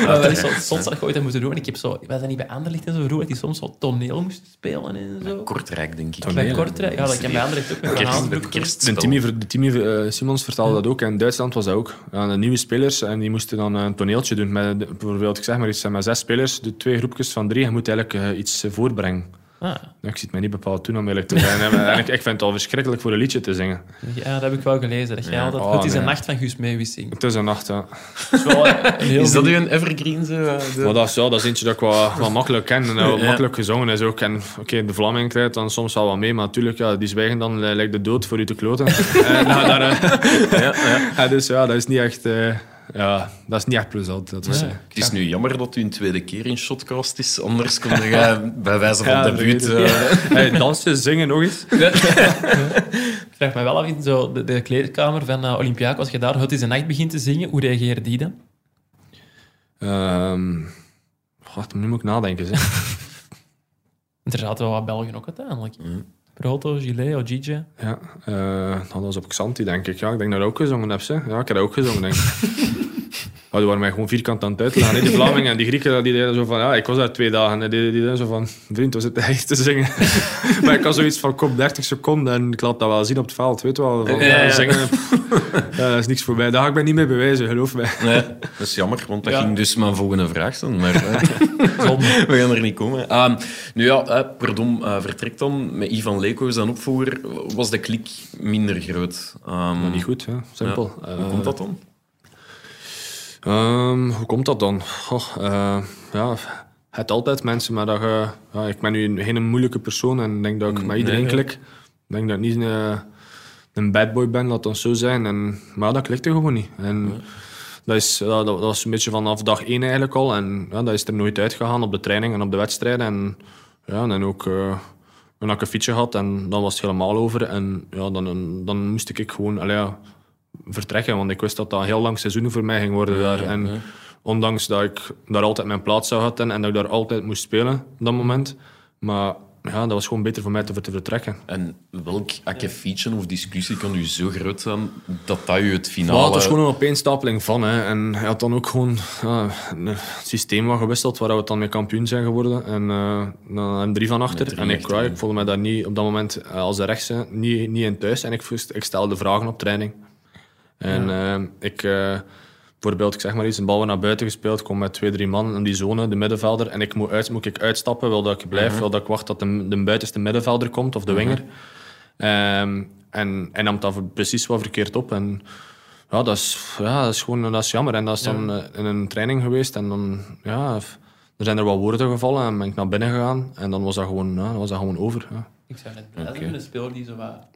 Maar dat is zo- soms had ik ooit dat moeten doen. En ik heb zo... Was dat niet bij Anderlecht en zo vroeger, dat die soms zo toneel moesten spelen en zo? Kortrijk, denk ik. Bij Kortrijk? Ja, dat kan bij Anderlecht ook met Kerst, De. Timmy, de Timmy eh, Simons vertelde dat ook. En in Duitsland was dat ook. Ja, de nieuwe spelers en die moesten dan een toneeltje doen. Met, bijvoorbeeld, ik zeg maar iets, met zes spelers, de twee groepjes van drie. Je moet eigenlijk eh, iets eh, voorbrengen. Ah, Ja, ik zie het mij niet bepaald doen om eerlijk te zijn. En, ik, ik vind het al verschrikkelijk voor een liedje te zingen. ja, dat heb ik wel gelezen. Dat jij Ja. altijd... Oh, het is een nacht van Guus Meeuwis zingt. Het is een nacht, ja. Dat is een heel Is dat uw evergreen? Zo, eh, de- Maar dat is, ja, dat is eentje dat ik wel, wel makkelijk ken en dat wel Ja. makkelijk gezongen is ook. En oké, de Vlaming krijgt dan soms wel wat mee, maar natuurlijk, ja, die zwijgen dan eh, lijkt de dood voor u te kloten. en, nou, daar, eh, ja, ja. ja, dus ja, dat is niet echt, eh, ja, dat is niet echt plezant. Dat Ja. eh, Het is nu jammer dat u een tweede keer in Shotcast is. Anders kon je bij wijze van Ja, debuut... eh, Hey, dansen, zingen nog eens. Ik vraag me wel af in zo de, de kleedkamer van uh, Olympiakos, als je daar Het is een nacht begint te zingen, hoe reageerde die dan? Ehm wacht, nu moet ik nadenken. Zeg. Er zaten wel wat Belgen ook uiteindelijk. Proto, Gilet, Ogige. Ja, eh, dat was op Xanti, denk ik. Ja, ik denk dat ik ook gezongen heb. Ze. Ja, ik heb dat ook gezongen, denk ik. Ja, die waren mij gewoon vierkant aan het uitleggen. hè. Die Vlamingen en die Grieken, die deden zo van... Ja, ik was daar twee dagen. En die, die deden zo van... Vriend, we zitten echt te zingen. maar ik had zoiets van, kom, 30 seconden. En ik laat dat wel zien op het veld. Weet je wel. Van, Ja, zingen, ja, dat is niks voor mij. Daar ga ik mij niet mee bewijzen, geloof mij. Nee, dat is jammer, want dat Ja. ging dus mijn volgende vraag zijn. Maar eh, we gaan er niet komen. Ehm, nu ja, eh, Perdom eh, vertrekt dan met Ivan Leko als opvolger. Was de klik minder groot? Ehm, Maar niet goed, ja. simpel. ja. Hoe komt dat dan? Ehm, hoe komt dat dan? Eh, ja, het altijd mensen, maar dat ja, ik ben nu geen moeilijke persoon en denk dat ik met iedereen nee, ja. klik. Ik denk dat ik niet een, een bad boy ben, laat dat zo zijn. En, maar dat klikte gewoon niet. En dat, is, dat, dat was een beetje vanaf dag één eigenlijk al. En ja, dat is er nooit uitgegaan op de training en op de wedstrijden. En, ja, en dan ook uh, een fietsje had en dan was het helemaal over. En ja, dan, dan moest ik gewoon allee, ja, vertrekken, want ik wist dat dat een heel lang seizoen voor mij ging worden daar. En ondanks dat ik daar altijd mijn plaats zou hadden en dat ik daar altijd moest spelen op dat moment. Maar ja, dat was gewoon beter voor mij te, te vertrekken. En welk akkefietje of discussie kan u zo groot zijn dat dat u het finale... Ja, het was gewoon een opeenstapeling van. Hè. En hij had dan ook gewoon ja, een systeem wat gewisseld waar we dan mee kampioen zijn geworden. En uh, dan een drie van achter. drie en ik, ja, voelde me daar niet op dat moment eh, als de rechtse niet, niet in thuis. En ik, ik stelde vragen op training. En ja. uh, ik... Uh, bijvoorbeeld, ik zeg maar iets, een bal wordt naar buiten gespeeld, kom met twee, drie man in die zone, de middenvelder, en ik moet, uit, moet ik uitstappen, wil dat ik blijf, uh -huh. wil dat ik wacht dat de, de buitenste middenvelder komt, of de winger. Uh -huh. um, en hij nam dat precies wat verkeerd op. En ja, dat is, ja, dat is gewoon dat is jammer. En dat is dan ja. in een training geweest, en dan, ja, er zijn er wat woorden gevallen, en ben ik naar binnen gegaan, en dan was dat gewoon, ja, was dat gewoon over. Ja. Ik zou net okay. een speler die zo wat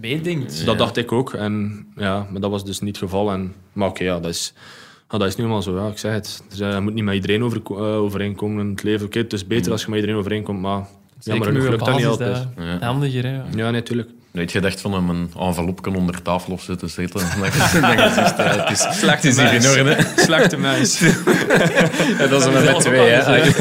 meedenkt. Dat dacht ik ook. En, ja, maar dat was dus niet het geval. En, maar oké, okay, ja, dat, is, ja, dat is nu eenmaal zo. Ja. Ik zeg het. Dus, uh, je moet niet met iedereen over, uh, overeenkomen in het leven. Okay, het is beter mm. als je met iedereen overeenkomt, maar jammer genoeg lukt dat niet altijd. Ja. Handiger, hè? Ja, natuurlijk. Nooit gedacht van hem een envelopje onder tafel of zo te zetten. Je je eh, het is, hier in orde. Slechte meis. Ja, dat is er met twee. Hè.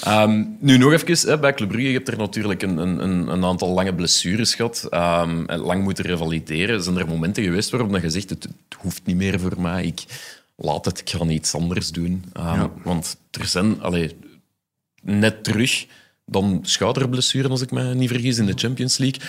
Ehm, nu nog even, hè, bij Club Brugge, je hebt er natuurlijk een, een, een een aantal lange blessures gehad. ehm, en lang moeten revalideren. Zijn er momenten geweest waarop je zegt, het, het hoeft niet meer voor mij, ik laat het, ik ga iets anders doen. Ehm, Want er zijn, allee, net terug, dan schouderblessuren, als ik me niet vergis, in de Champions League.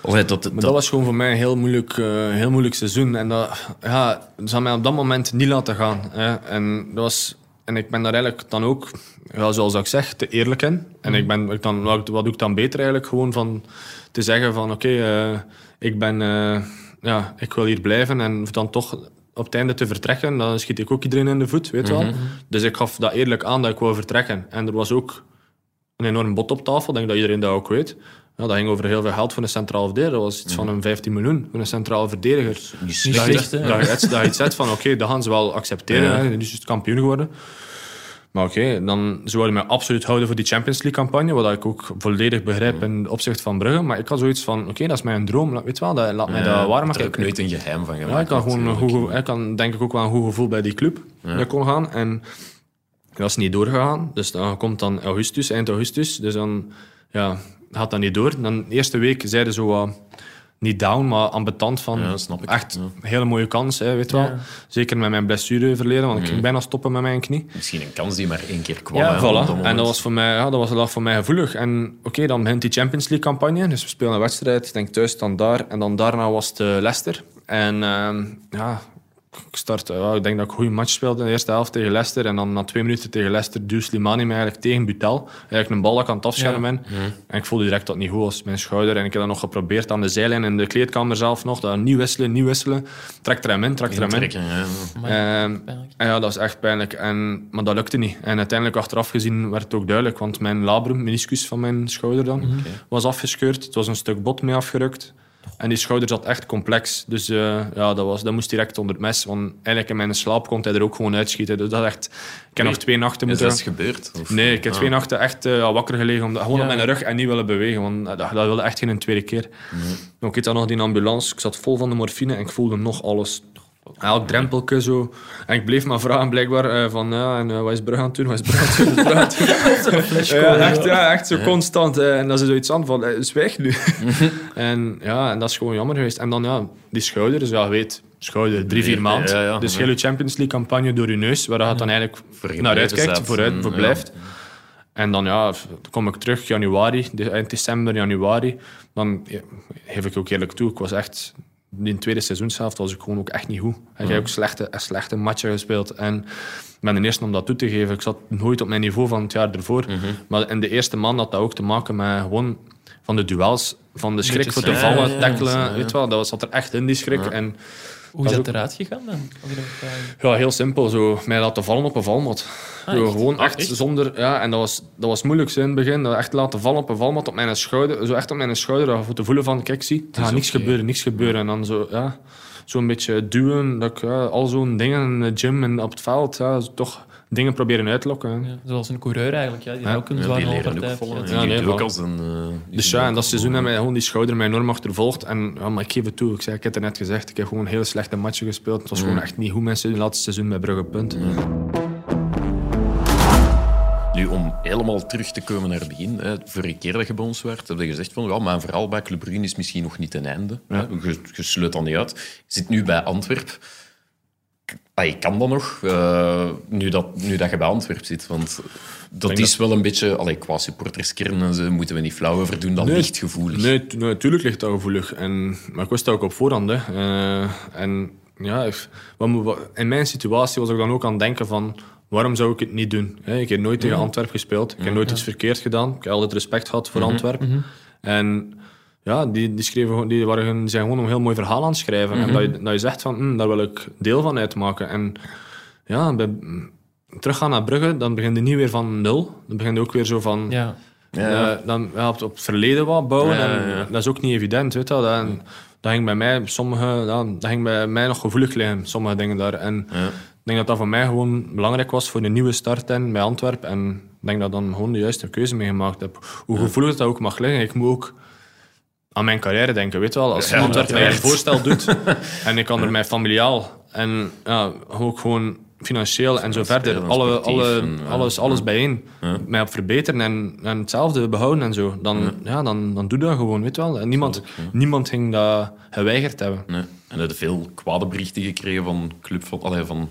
Allee, dat, dat, Maar dat was gewoon voor mij een heel moeilijk, eh, heel moeilijk seizoen. En dat, ja, dat mij op dat moment niet laten gaan. Hè. En, dat was, en ik ben daar eigenlijk dan ook, ja, zoals ik zeg, te eerlijk in. En ik ben, ik dan, wat, doe ik dan beter eigenlijk? Gewoon van te zeggen van oké, eh, ik ben, eh, ja, ik wil hier blijven. En dan toch op het einde te vertrekken, dan schiet ik ook iedereen in de voet, weet je wel. Dus ik gaf dat eerlijk aan dat ik wou vertrekken. En er was ook een enorm bod op tafel. Ik denk dat iedereen dat ook weet. Ja, dat ging over heel veel geld voor een centraal verdediger. Dat was iets van een 15 miljoen voor een centraal verdediger. niet Dat slecht, dat, je, iets- dat je iets zegt van, oké, dat gaan ze wel accepteren. Ja. Hè. Nu is het kampioen geworden. Maar oké, dan ze wilden mij absoluut houden voor die Champions League-campagne, wat ik ook volledig begrijp in opzicht van Brugge. Maar ik had zoiets van, oké, dat is mijn droom. Laat- Weet wel, dat, laat mij dat waar Ik maken. heb er ook nooit een geheim van gemaakt. Ja, ik kan gewoon een goed, ik kan denk ik ook wel een goed gevoel bij die club dat kon gaan. En dat is niet doorgegaan. Dus dan komt dan augustus, eind augustus. Dus dan ja, gaat dat niet door. Dan de eerste week zeiden ze zo wat niet down, maar ambetant van Ja, snap ik. echt Ja. een hele mooie kans, hè, weet je wel. Zeker met mijn blessureverleden, want ik ging bijna stoppen met mijn knie. Misschien een kans die maar één keer kwam. Ja, hè, Voilà. En dat was voor mij, ja, dat was, dat voor mij gevoelig. En oké, dan begint die Champions League campagne. Dus we spelen een wedstrijd, ik denk thuis dan daar. En dan daarna was het eh, Leicester. En ehm, ja, start, ja, ik denk dat ik een goede match speelde in de eerste helft tegen Leicester. En dan na twee minuten tegen Leicester duwt Slimani mij eigenlijk tegen Butel. Eigenlijk een bal dat ik aan het afschermen ben. En ik voelde direct dat het niet goed was, mijn schouder. En ik heb dat nog geprobeerd aan de zijlijn in de kleedkamer zelf nog. Dat niet wisselen, niet wisselen. Trekt er hem in, trekt er hem in. Ja. Ehm, en ja, dat is echt pijnlijk. En, maar dat lukte niet. En uiteindelijk, achteraf gezien, werd het ook duidelijk. Want mijn labrum, meniscus van mijn schouder dan, was afgescheurd. Het was een stuk bot mee afgerukt. En die schouder zat echt complex. Dus eh, ja, dat, was, dat moest direct onder het mes. Want eigenlijk in mijn slaap kon hij er ook gewoon uitschieten. Dus dat is echt... Ik heb nog twee nachten Is moeten... dat eens gebeurd? Of- Nee, ik heb twee nachten echt eh, wakker gelegen. Omdat, gewoon Ja. op mijn rug en niet willen bewegen. Want dat, dat wilde echt geen tweede keer. Ook iets dan nog die ambulance. Ik zat vol van de morfine en ik voelde nog alles. Elk drempelke zo. En ik bleef maar vragen blijkbaar eh, van ja, en, eh, wat is Brugge aan het doen? Wat is Brugge aan het doen? Ja, echt, ja, echt zo constant. eh, en dat is zoiets aan van, eh, zwijg nu. en ja, en dat is gewoon jammer geweest. En dan ja, die schouder, dus ja, je weet, schouder, drie, vier maanden. ja, ja. dus heel je Champions League campagne door je neus, waar je het dan eigenlijk naar uitkijkt, vooruit, Mm, voor ja. blijft. En dan ja, dan kom ik terug, januari, eind december, januari. Dan geef ik ook eerlijk toe, ik was echt... In de tweede seizoenshelft was ik gewoon ook echt niet goed. Ik heb ook slechte, een slechte matchen gespeeld. En ben de eerste om dat toe te geven. Ik zat nooit op mijn niveau van het jaar ervoor. Maar in de eerste maand had dat ook te maken met gewoon van de duels, van de schrik voor te vallen, tackelen. Weet wel, dat zat er echt in, die schrik. En Hoe is Dat eruit gegaan dan? Ja, heel simpel. Zo, mij laten vallen op een valmat. Ah, Zo, echt? gewoon Ah, echt, echt? zonder... Ja, en dat was, dat was moeilijk zo in het begin. Dat echt laten vallen op een valmat op mijn schouder. Zo echt op mijn schouder. Dat voor te voelen van, kijk, zie, er gaat niks oké. gebeuren, niks gebeuren. En dan zo, ja, zo'n beetje duwen. Dat ik ja, al zo'n dingen in de gym en op het veld, ja, toch dingen proberen uitlokken. hè. Ja, zoals een coureur eigenlijk. Ja, die Ja, ook een Ja, zware. Ja, Ja, nee, ook als een... eh, die Dus ja, en dat seizoen hebben mij gewoon die schouder mij enorm achtervolgd. En ja, maar ik geef het toe, ik, zei, ik heb het net gezegd, ik heb gewoon hele slechte matchen gespeeld. Het was gewoon echt niet goed mensen het laatste seizoen bij Brugge, punt. Nu, om helemaal terug te komen naar het begin. Hè, vorige keer dat je bij ons werd, heb je gezegd van ja, mijn verhaal bij Club Brugge is misschien nog niet ten einde. Hè. Je, je sluit dat niet uit. Je zit nu bij Antwerp. Ah, je kan dat nog, eh, nu, dat, nu dat je bij Antwerp zit. Want dat is wel een beetje... Allee, qua supporterskern en zo moeten we niet flauw over doen. Dat Nee. ligt gevoelig. Nee, tu- nee, natuurlijk ligt dat gevoelig. En, maar ik wist dat ook op voorhand. Hè. Eh, en ja, ik- wat moet- wat- in mijn situatie was ik dan ook aan het denken van... Waarom zou ik het niet doen? Hè, Ik heb nooit tegen Antwerpen gespeeld. Ik heb nooit iets verkeerd gedaan. Ik heb altijd respect gehad voor Antwerpen. En ja, die, die, schreven, die, waren, zijn gewoon een heel mooi verhaal aan het schrijven. En dat je, dat je zegt van, hm, daar wil ik deel van uitmaken. En ja, bij, teruggaan naar Brugge, dan begin je niet weer van nul. Dan begin je ook weer zo van... Ja. Ja. Eh, dan ja, op, op het verleden wat bouwen. Ja, en. Dat is ook niet evident. Weet je wel. Dat, dat, ging bij mij, sommige, ja, dat ging bij mij nog gevoelig liggen, sommige dingen daar. En Ja. ik denk dat dat voor mij gewoon belangrijk was voor een nieuwe start in, bij Antwerpen. En ik denk dat ik dan gewoon de juiste keuze mee gemaakt heb. Hoe gevoelig dat ook mag liggen, ik moet ook aan mijn carrière denken. Weet je wel, als iemand werd mij een voorstel doet en ik kan er mij familiaal en ja, ook gewoon financieel en zo verder, alle, alle, en, alles, alles bijeen, mij op verbeteren en, en hetzelfde behouden en zo, dan, ja. dan, dan doe dat gewoon, weet je wel. En niemand, niemand ging dat geweigerd hebben. Nee. En heb je veel kwade berichten gekregen van, allee, van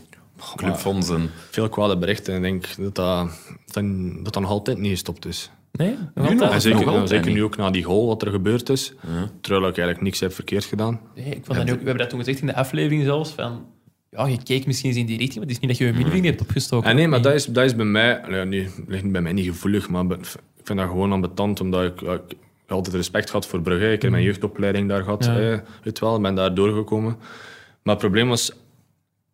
clubfonds en... Veel kwade berichten en ik denk dat dat, dat, dat dat nog altijd niet gestopt is. Nee? Nu Nog zeker, nog altijd zeker niet. nu ook na die goal wat er gebeurd is, terwijl ik eigenlijk niks heb verkeerd gedaan. Nee, ik vond dat nu ook, we hebben dat toen gezegd in de aflevering zelfs. Van, ja, je keek misschien eens in die richting, maar het is niet dat je je middelvinger hebt opgestoken. En nee, maar dat is, dat is bij mij, ja, nu ligt bij mij niet gevoelig, maar ik vind dat gewoon ambetant, omdat ik, ja, ik altijd respect gehad voor Brugge. Ik heb mijn jeugdopleiding daar gehad, Ja. hè, weet wel, ben daar doorgekomen. Maar het probleem was,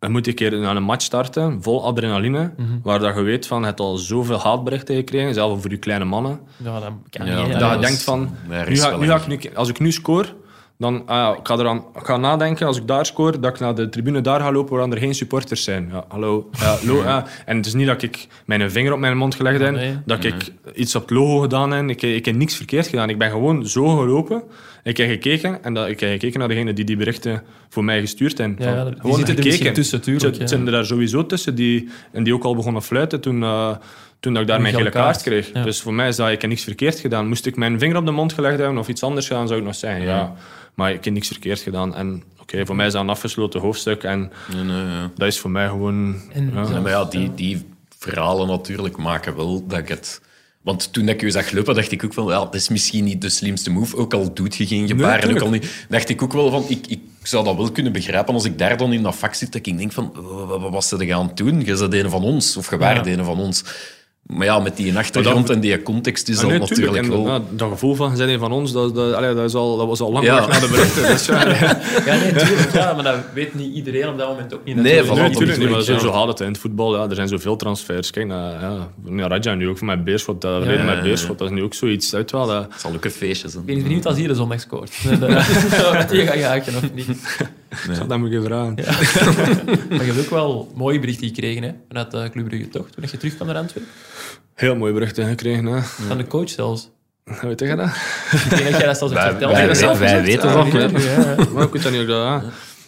dan moet ik keer aan een match starten, vol adrenaline, waar dat je weet van, je hebt al zoveel haatberichten gekregen, zelfs voor je kleine mannen. Ja, dat kan Ja, niet. dat dat je denkt van, nu ga, nu een- ga ik nu, als ik nu scoor, dan ah ja, ik ga eraan ik ga nadenken als ik daar scoor, dat ik naar de tribune daar ga lopen waar er geen supporters zijn. Ja, hallo. Ja, lo, ja. En het is niet dat ik mijn vinger op mijn mond gelegd heb, Nee. dat ik iets op het logo gedaan heb. Ik, ik heb niks verkeerd gedaan. Ik ben gewoon zo gelopen. Ik heb gekeken en dat, ik heb gekeken naar degene die die berichten voor mij gestuurd hebben. Ja, die gewoon zitten er gekeken. tussen, tuurlijk, Het zijn er daar sowieso tussen die, en die ook al begonnen fluiten toen, eh, toen dat ik daar mijn gele kaart kaart. kreeg. Dus voor mij is dat, ik heb niks verkeerd gedaan. Moest ik mijn vinger op de mond gelegd hebben of iets anders gedaan, zou ik nog zeggen, ja. Maar ik heb niks verkeerd gedaan. En oké, voor mij is dat een afgesloten hoofdstuk. En Nee, nee, ja. dat is voor mij gewoon... En ja. Ja, maar ja, die, die verhalen natuurlijk maken wel dat ik het... Want toen ik je zag lopen, dacht ik ook wel, ja, dat is misschien niet de slimste move. Ook al doet je geen gebaar en ook al niet... Dacht ik ook wel van, ik, ik zou dat wel kunnen begrijpen als ik daar dan in dat vak zit, dat ik denk van, wat, wat was ze gaan doen? Je bent een van ons, of je waart een van ons. Maar ja, met die achtergrond en die context is Ah, dat nee, natuurlijk tuurlijk. En, wel... dat gevoel van, zijn een van ons, dat, dat, allee, dat, is al, dat was al lang Ja. weg na de berichten. Dus, ja, nee, Ja, nee, tuurlijk. Ja, maar dat weet niet iedereen op dat moment ook niet. Nee, natuurlijk. van nee, dat natuurlijk niet, maar zo, zo gaat het in het voetbal. Ja. Er zijn zoveel transfers. Kijk naar, ja, naar Raja nu ook voor mijn Beerschot. Dat Ja, verleden ja, met ja. Beerschot, dat is nu ook zoiets. Uit wel, dat, Het zal ook een feestje zijn. Ik ben benieuwd als hier de zondag scoort. Nee, dat- dat die gaat jagen of niet. dat moet ik even vragen. Maar je hebt ook wel mooie berichten gekregen hè, vanuit uh, Club Brugge, toch? Toen je terugkwam naar Antwerpen. Heel mooi berichten gekregen. Hè. Van de coach zelfs. Weet je dat? Ik denk dat jij dat zelfs hebt Wij- verteld. wij- dat weten Ah, dat, nee, ja, ja. Maar ik weet dat niet ook dat... Ja.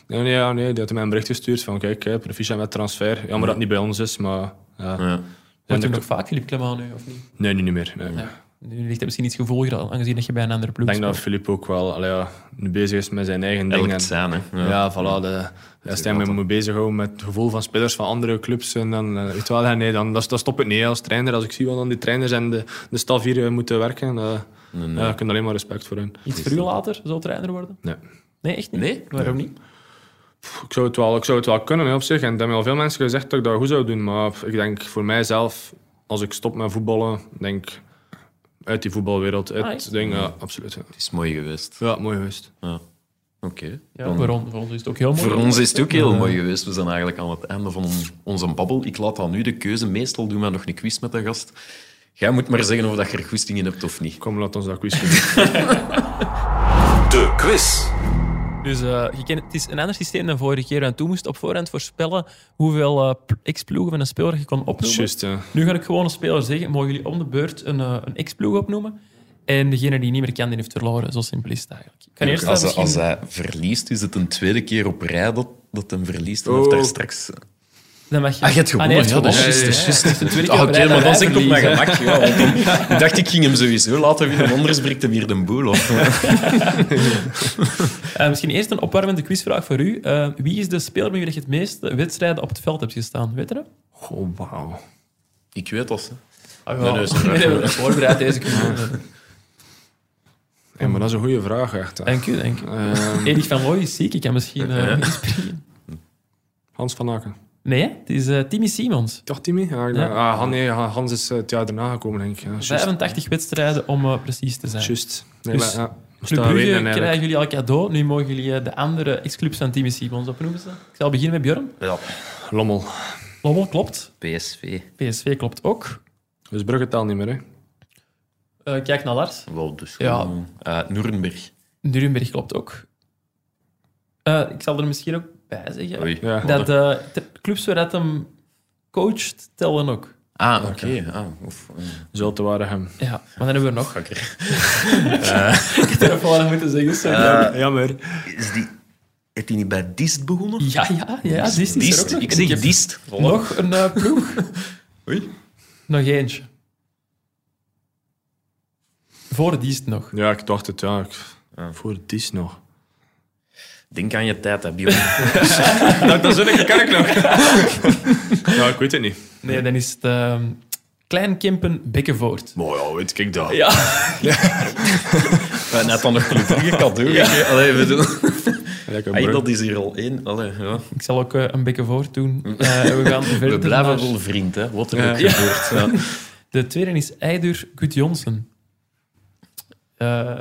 Nee, nee, ja, nee, die had mij een bericht gestuurd van kijk, proficiat met transfer. Jammer dat het niet bij ons is, maar... Ja. Ja. Wordt nog vaak Philippe Clement nu, of niet? Nee, nu niet meer. Nee. Ja. Nu ligt het misschien iets gevoeliger, aangezien dat je bij een andere ploeg Ik denk dat. Filip ook wel allee, ja, nu bezig is met zijn eigen Elk dingen. zijn, hè. Ja, voilà. De, als hij me moet bezighouden met het gevoel van spelers van andere clubs, en dan, eh, weet je wel, ja, nee, dan, dat, dat stopt het niet als trainer. Als ik zie wat dan die trainers en de, de staf hier eh, moeten werken, uh, Nee, nee. Ja, ik heb alleen maar respect voor hen. Iets voor u later, zo trainer worden? Nee. Nee, echt niet? Nee? Waarom niet? Pff, Ik zou het wel, ik zou het wel kunnen hè, op zich. En er hebben al veel mensen gezegd dat ik dat goed zou doen. Maar ik denk voor mijzelf, als ik stop met voetballen, denk uit die voetbalwereld. Uit, Ah, denk, ja, absoluut. Ja. Het is mooi geweest. ja, mooi geweest. Ja. Oké. Ja, voor, on- voor ons is het ook heel mooi. Voor ons is het ook heel Ja. mooi geweest. We zijn eigenlijk aan het einde van on- onze babbel. Ik laat dan nu de keuze. Meestal doen we nog een quiz met de gast. Jij moet maar zeggen of dat je er goesting in hebt of niet. Kom, laat ons dat quiz doen. De quiz. Dus eh, je kent, het is een ander systeem dan vorige keer. Want toen moest je op voorhand voorspellen hoeveel eh, ex-ploegen van een speler je kon opnoemen. Ja. Nu ga ik gewoon een speler zeggen. Mogen jullie om de beurt een, eh, een ex-ploeg opnoemen? En degene die niet meer kan, die heeft verloren. Zo simpel is het eigenlijk. Ik kan eerst als, misschien... als hij verliest, is het een tweede keer op rij dat, dat hem verliest. En Oh. heeft daar straks... Dan mag je... Ah, je hebt gewonnen. nee, hij ja, dat is juist. dat is Ah, Oké, maar dat ik op mijn gemak. Ja, want ik dacht, ik ging hem sowieso laten winnen, anders breekt hem hier de boel op. Eh, misschien eerst een opwarmende quizvraag voor u. Eh, wie is de speler met wie je het meeste wedstrijden op het veld hebt gestaan? Weet je dat? Oh, wauw. Ik weet dat. hè. Ah, Nee, nee, nee, voorbereid deze keer. Hey, maar dat is een goede vraag, echt. Dank u, dank u. Ehm, Erik van Looy is ziek, ik kan misschien eh, Ja. Hans van Aken. Nee, hè? het is eh, Timmy Simons. Toch, Timmy? Ja, ik Ja. dacht- Ah, Han- nee, Hans is eh, het jaar daarna gekomen, denk ik. Ja, juist. 85 wedstrijden om eh, precies te zijn. Juist. Nee, Dus maar, ja. Brugge krijgen jullie al cadeau. Nu mogen jullie de andere ex-clubs van Timmy Simons opnoemen. Ik zal beginnen met Björn. Ja, Lommel. Lommel klopt. PSV. PSV klopt ook. Dus Brugge taal niet meer, hè. Eh, kijk naar Lars. Wel, dus Ja. eh, Nuremberg. Nuremberg klopt ook. Eh, ik zal er misschien ook bij zeggen. Ja. dat eh, de clubs waar dat hem coacht, tellen ook. Ah, oké. Ah, oef, eh, Zulte Waregem. Ja, maar dan hebben we nog. Kakker. Ik heb er wel aan moeten zeggen. sorry. Jammer. Is die... Heeft hij niet bij Dist begonnen? ja, ja, ja. Dist is er Dist. ook nog. Ik zeg Dist. Voilà. Nog een eh, ploeg. Oei. Nog eentje. Voor Diest nog. Ja, ik dacht het, ja. Ik, Voor is nog. Denk aan je tijd, hè, Bjorn. dat, dat ik, kan ik nog. ja, ik weet het niet. Nee, dan is het uh, Klein Kimpen Bekkenvoort. Maar ja, weet ik dat. Ja. We net dan nog Club Brugge cadeau gegeven. Allee, we doen... Hey, brug. dat is hier al één. Allee, ja. Ik zal ook eh, een Bekkenvoort doen. Eh, en we gaan verder We blijven wel vriend, hè. Wat er Ja. ook gebeurt. Ja. De tweede is Eidur Gudjonsen. Eh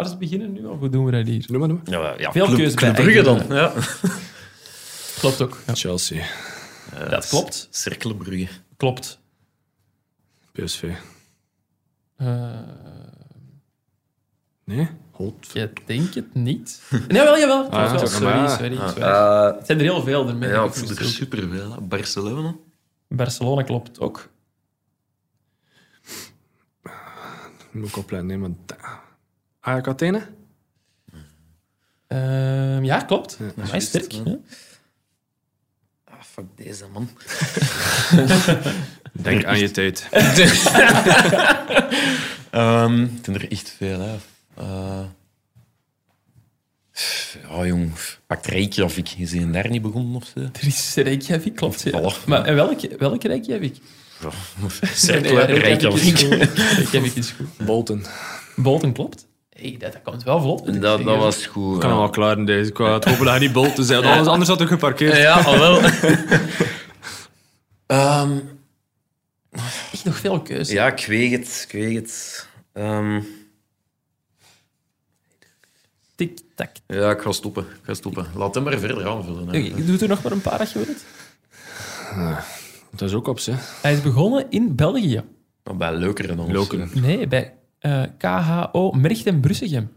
we beginnen nu, of hoe doen we dat hier? Noem maar, noem maar. Ja, ja, Veel Club, keus Club bij Brugge dan. Ja. Klopt ook. Ja. Chelsea. Dat klopt. Cercle Brugge. Klopt. PSV. Eh Nee? Holt. je denkt het niet. Nee, wel, jawel. Ah, ja, Sorry, sorry, maar- sorry, Ah, sorry. eh, Het zijn er heel veel. ermee. ja, Ik moest er ook- superveel. Barcelona. Barcelona klopt ook. Moet ik opletten, nee, maar... Ajax Athene? Ehm, ja, klopt. Ja, juist, sterk. ja. Ah, fuck deze, man. Denk aan je tijd. Ehm, het zijn er echt veel, hè. Eh, ja, jong. Pak Reykjavik. Is hij daar niet begonnen of zo? Er is Reykjavik, klopt. Ja. Voilà. Maar en welke, welke Reykjavik? Nee, Reykjavik. Reykjavik is goed. Bolton. Bolton klopt. Hey, dat, dat komt wel vlot. ik Dat, dat was goed. Ik kan hem ja. wel klaar in deze. Ik het hopen dat hij niet Bolton zei. want Anders, anders had ik geparkeerd. Ja, al wel. Ehm, Echt nog veel keuze. ja, ik weet het. Ik weet het. Ehm, Tik-tak. ja, ik ga stoppen. Ik ga stoppen. Laat hem maar verder aanvullen. Hè. Ik doe er nog maar een paar als je wilt. Dat is ook op, ze. Hij is begonnen in België. Maar bij Leukeren dan. of Lokeren. Nee, bij eh, KHO Mercht en Brussegem.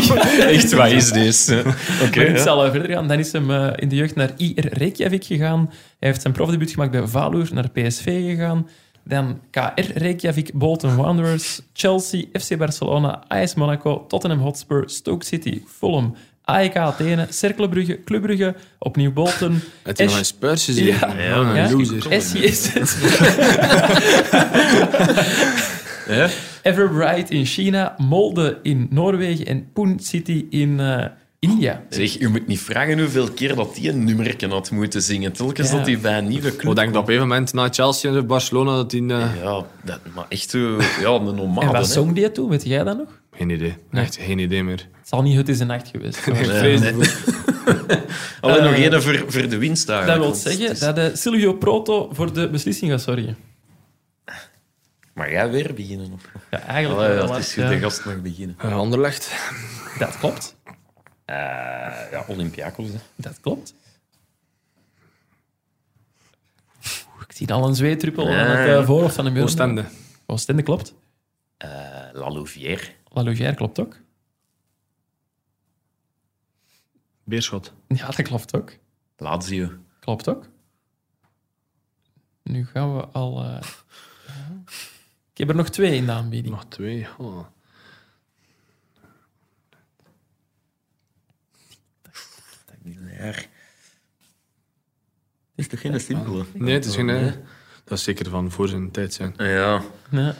zo. Echt, wat is deze? Oké. Maar ik ja. zal verder gaan. Dan is hem eh, in de jeugd naar IR Reykjavik gegaan. Hij heeft zijn profdebuut gemaakt bij Valur, naar PSV gegaan. Dan KR Reykjavik, Bolton Wanderers, Chelsea, FC Barcelona, AS Monaco, Tottenham Hotspur, Stoke City, Fulham, AEK Athene, Cercle Brugge, Club Brugge, opnieuw Bolton. Het is nog een Spurs. Ja. Ja, een Ja. loser. SCS, Ja? Everbright in China, Molde in Noorwegen en Poon City in eh, India. Zeg, u moet niet vragen hoeveel keer dat die een nummerken had moeten zingen. Telkens Ja. dat hij bij een nieuwe Ik club denk dat op een gegeven moment na Chelsea en Barcelona dat hij... eh, Ja, dat, maar echt zo, ja, een nomade. En wat zong die toen? Weet jij dat nog? Geen idee. Echt geen idee meer. Het zal niet Het is een nacht geweest. Ik Nee, nee. Alleen nog één voor, voor de winst Dat eigenlijk. wil zeggen dat de Silvio Proto voor de beslissing gaat zorgen. Maar jij weer beginnen? Op. Ja, eigenlijk Allee, wel. ja, het is ja. goed, de gast mag beginnen. Uh, Anderlecht. Dat klopt. Eh, ja, Olympiakos. Hè. Dat klopt. Oeh, Ik zie al een zweetruppel aan het eh, voorhoofd van de muur. Oostende. Oostende klopt. Eh, La Louvière. La klopt ook. Beerschot. Ja, dat klopt ook. Lazio. Klopt ook. Nu gaan we al... eh. Ik heb er nog twee in de aanbieding. Nog twee. Oh. Miljonair. Is toch geen simpele? Nee, het is geen... Dat is zeker van voor zijn tijd zijn. Ja, Ja.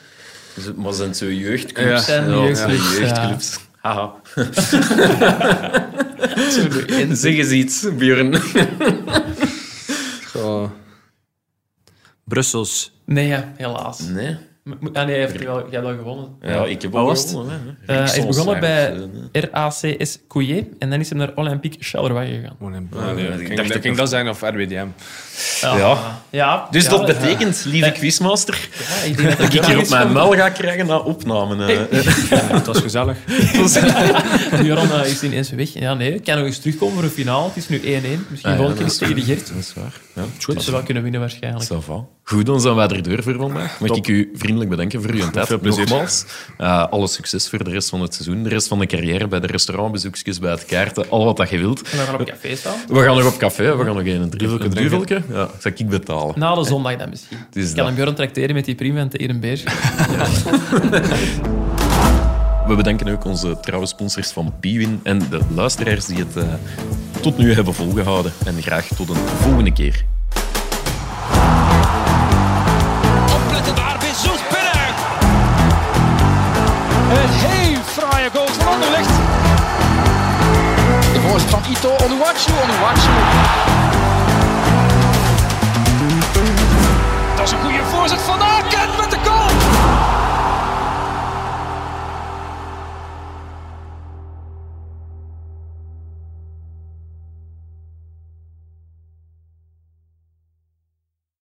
Is het- maar zijn het zo jeugdclubs? Ja, zijn jeugdclubs, ja. jeugdclubs. Haha. Één. Zeg eens iets, Björn. Goh. Brussels. Nee, ja, helaas. Nee. Ah, nee, hij heeft wel, jij hebt wel gewonnen. Ja, ik heb al gewonnen. hè. Eh, hij is begonnen bij hè. RACS Couillet en dan is hij naar Olympique Charleroi gegaan. In- Ah, nee, ik dacht ook ging dat zijn of RWDM. Ja. ja Dus ja, dat ja. betekent, lieve quizmaster, Ja, ik denk dat dat ik hier op is mijn mel ga krijgen na opname. eh. Het was gezellig. Joran eh, is ineens weg. Ja, nee, ik kan nog eens terugkomen voor een finale. Het is nu 1-1. Misschien Ah, ja, volgende keer dat tegen de. Gert. Dat is waar. Ja, Dat ze wel kunnen winnen waarschijnlijk. Goed, dan zijn wij er door voor vandaag. Mag ik u vriendelijk bedanken voor uw tijd. veel plezier. Nogmaals, eh, alle succes voor de rest van het seizoen, de rest van de carrière, bij de restaurantbezoekjes, bij het kaarten, al wat dat je wilt. En we gaan op café staan. We gaan nog op café, we gaan nog een druvelke drinken. druvelke. Ja, dat zal ik betalen. Na de zondag dan misschien. is Ik kan dat. hem Björn tracteren met die prima en te een beer. We bedanken ook onze trouwe sponsors van Piwin en de luisteraars die het eh, tot nu hebben volgehouden. En graag tot een volgende keer. Ito Onuwachu. Onuwachu. Dat is een goede voorzet van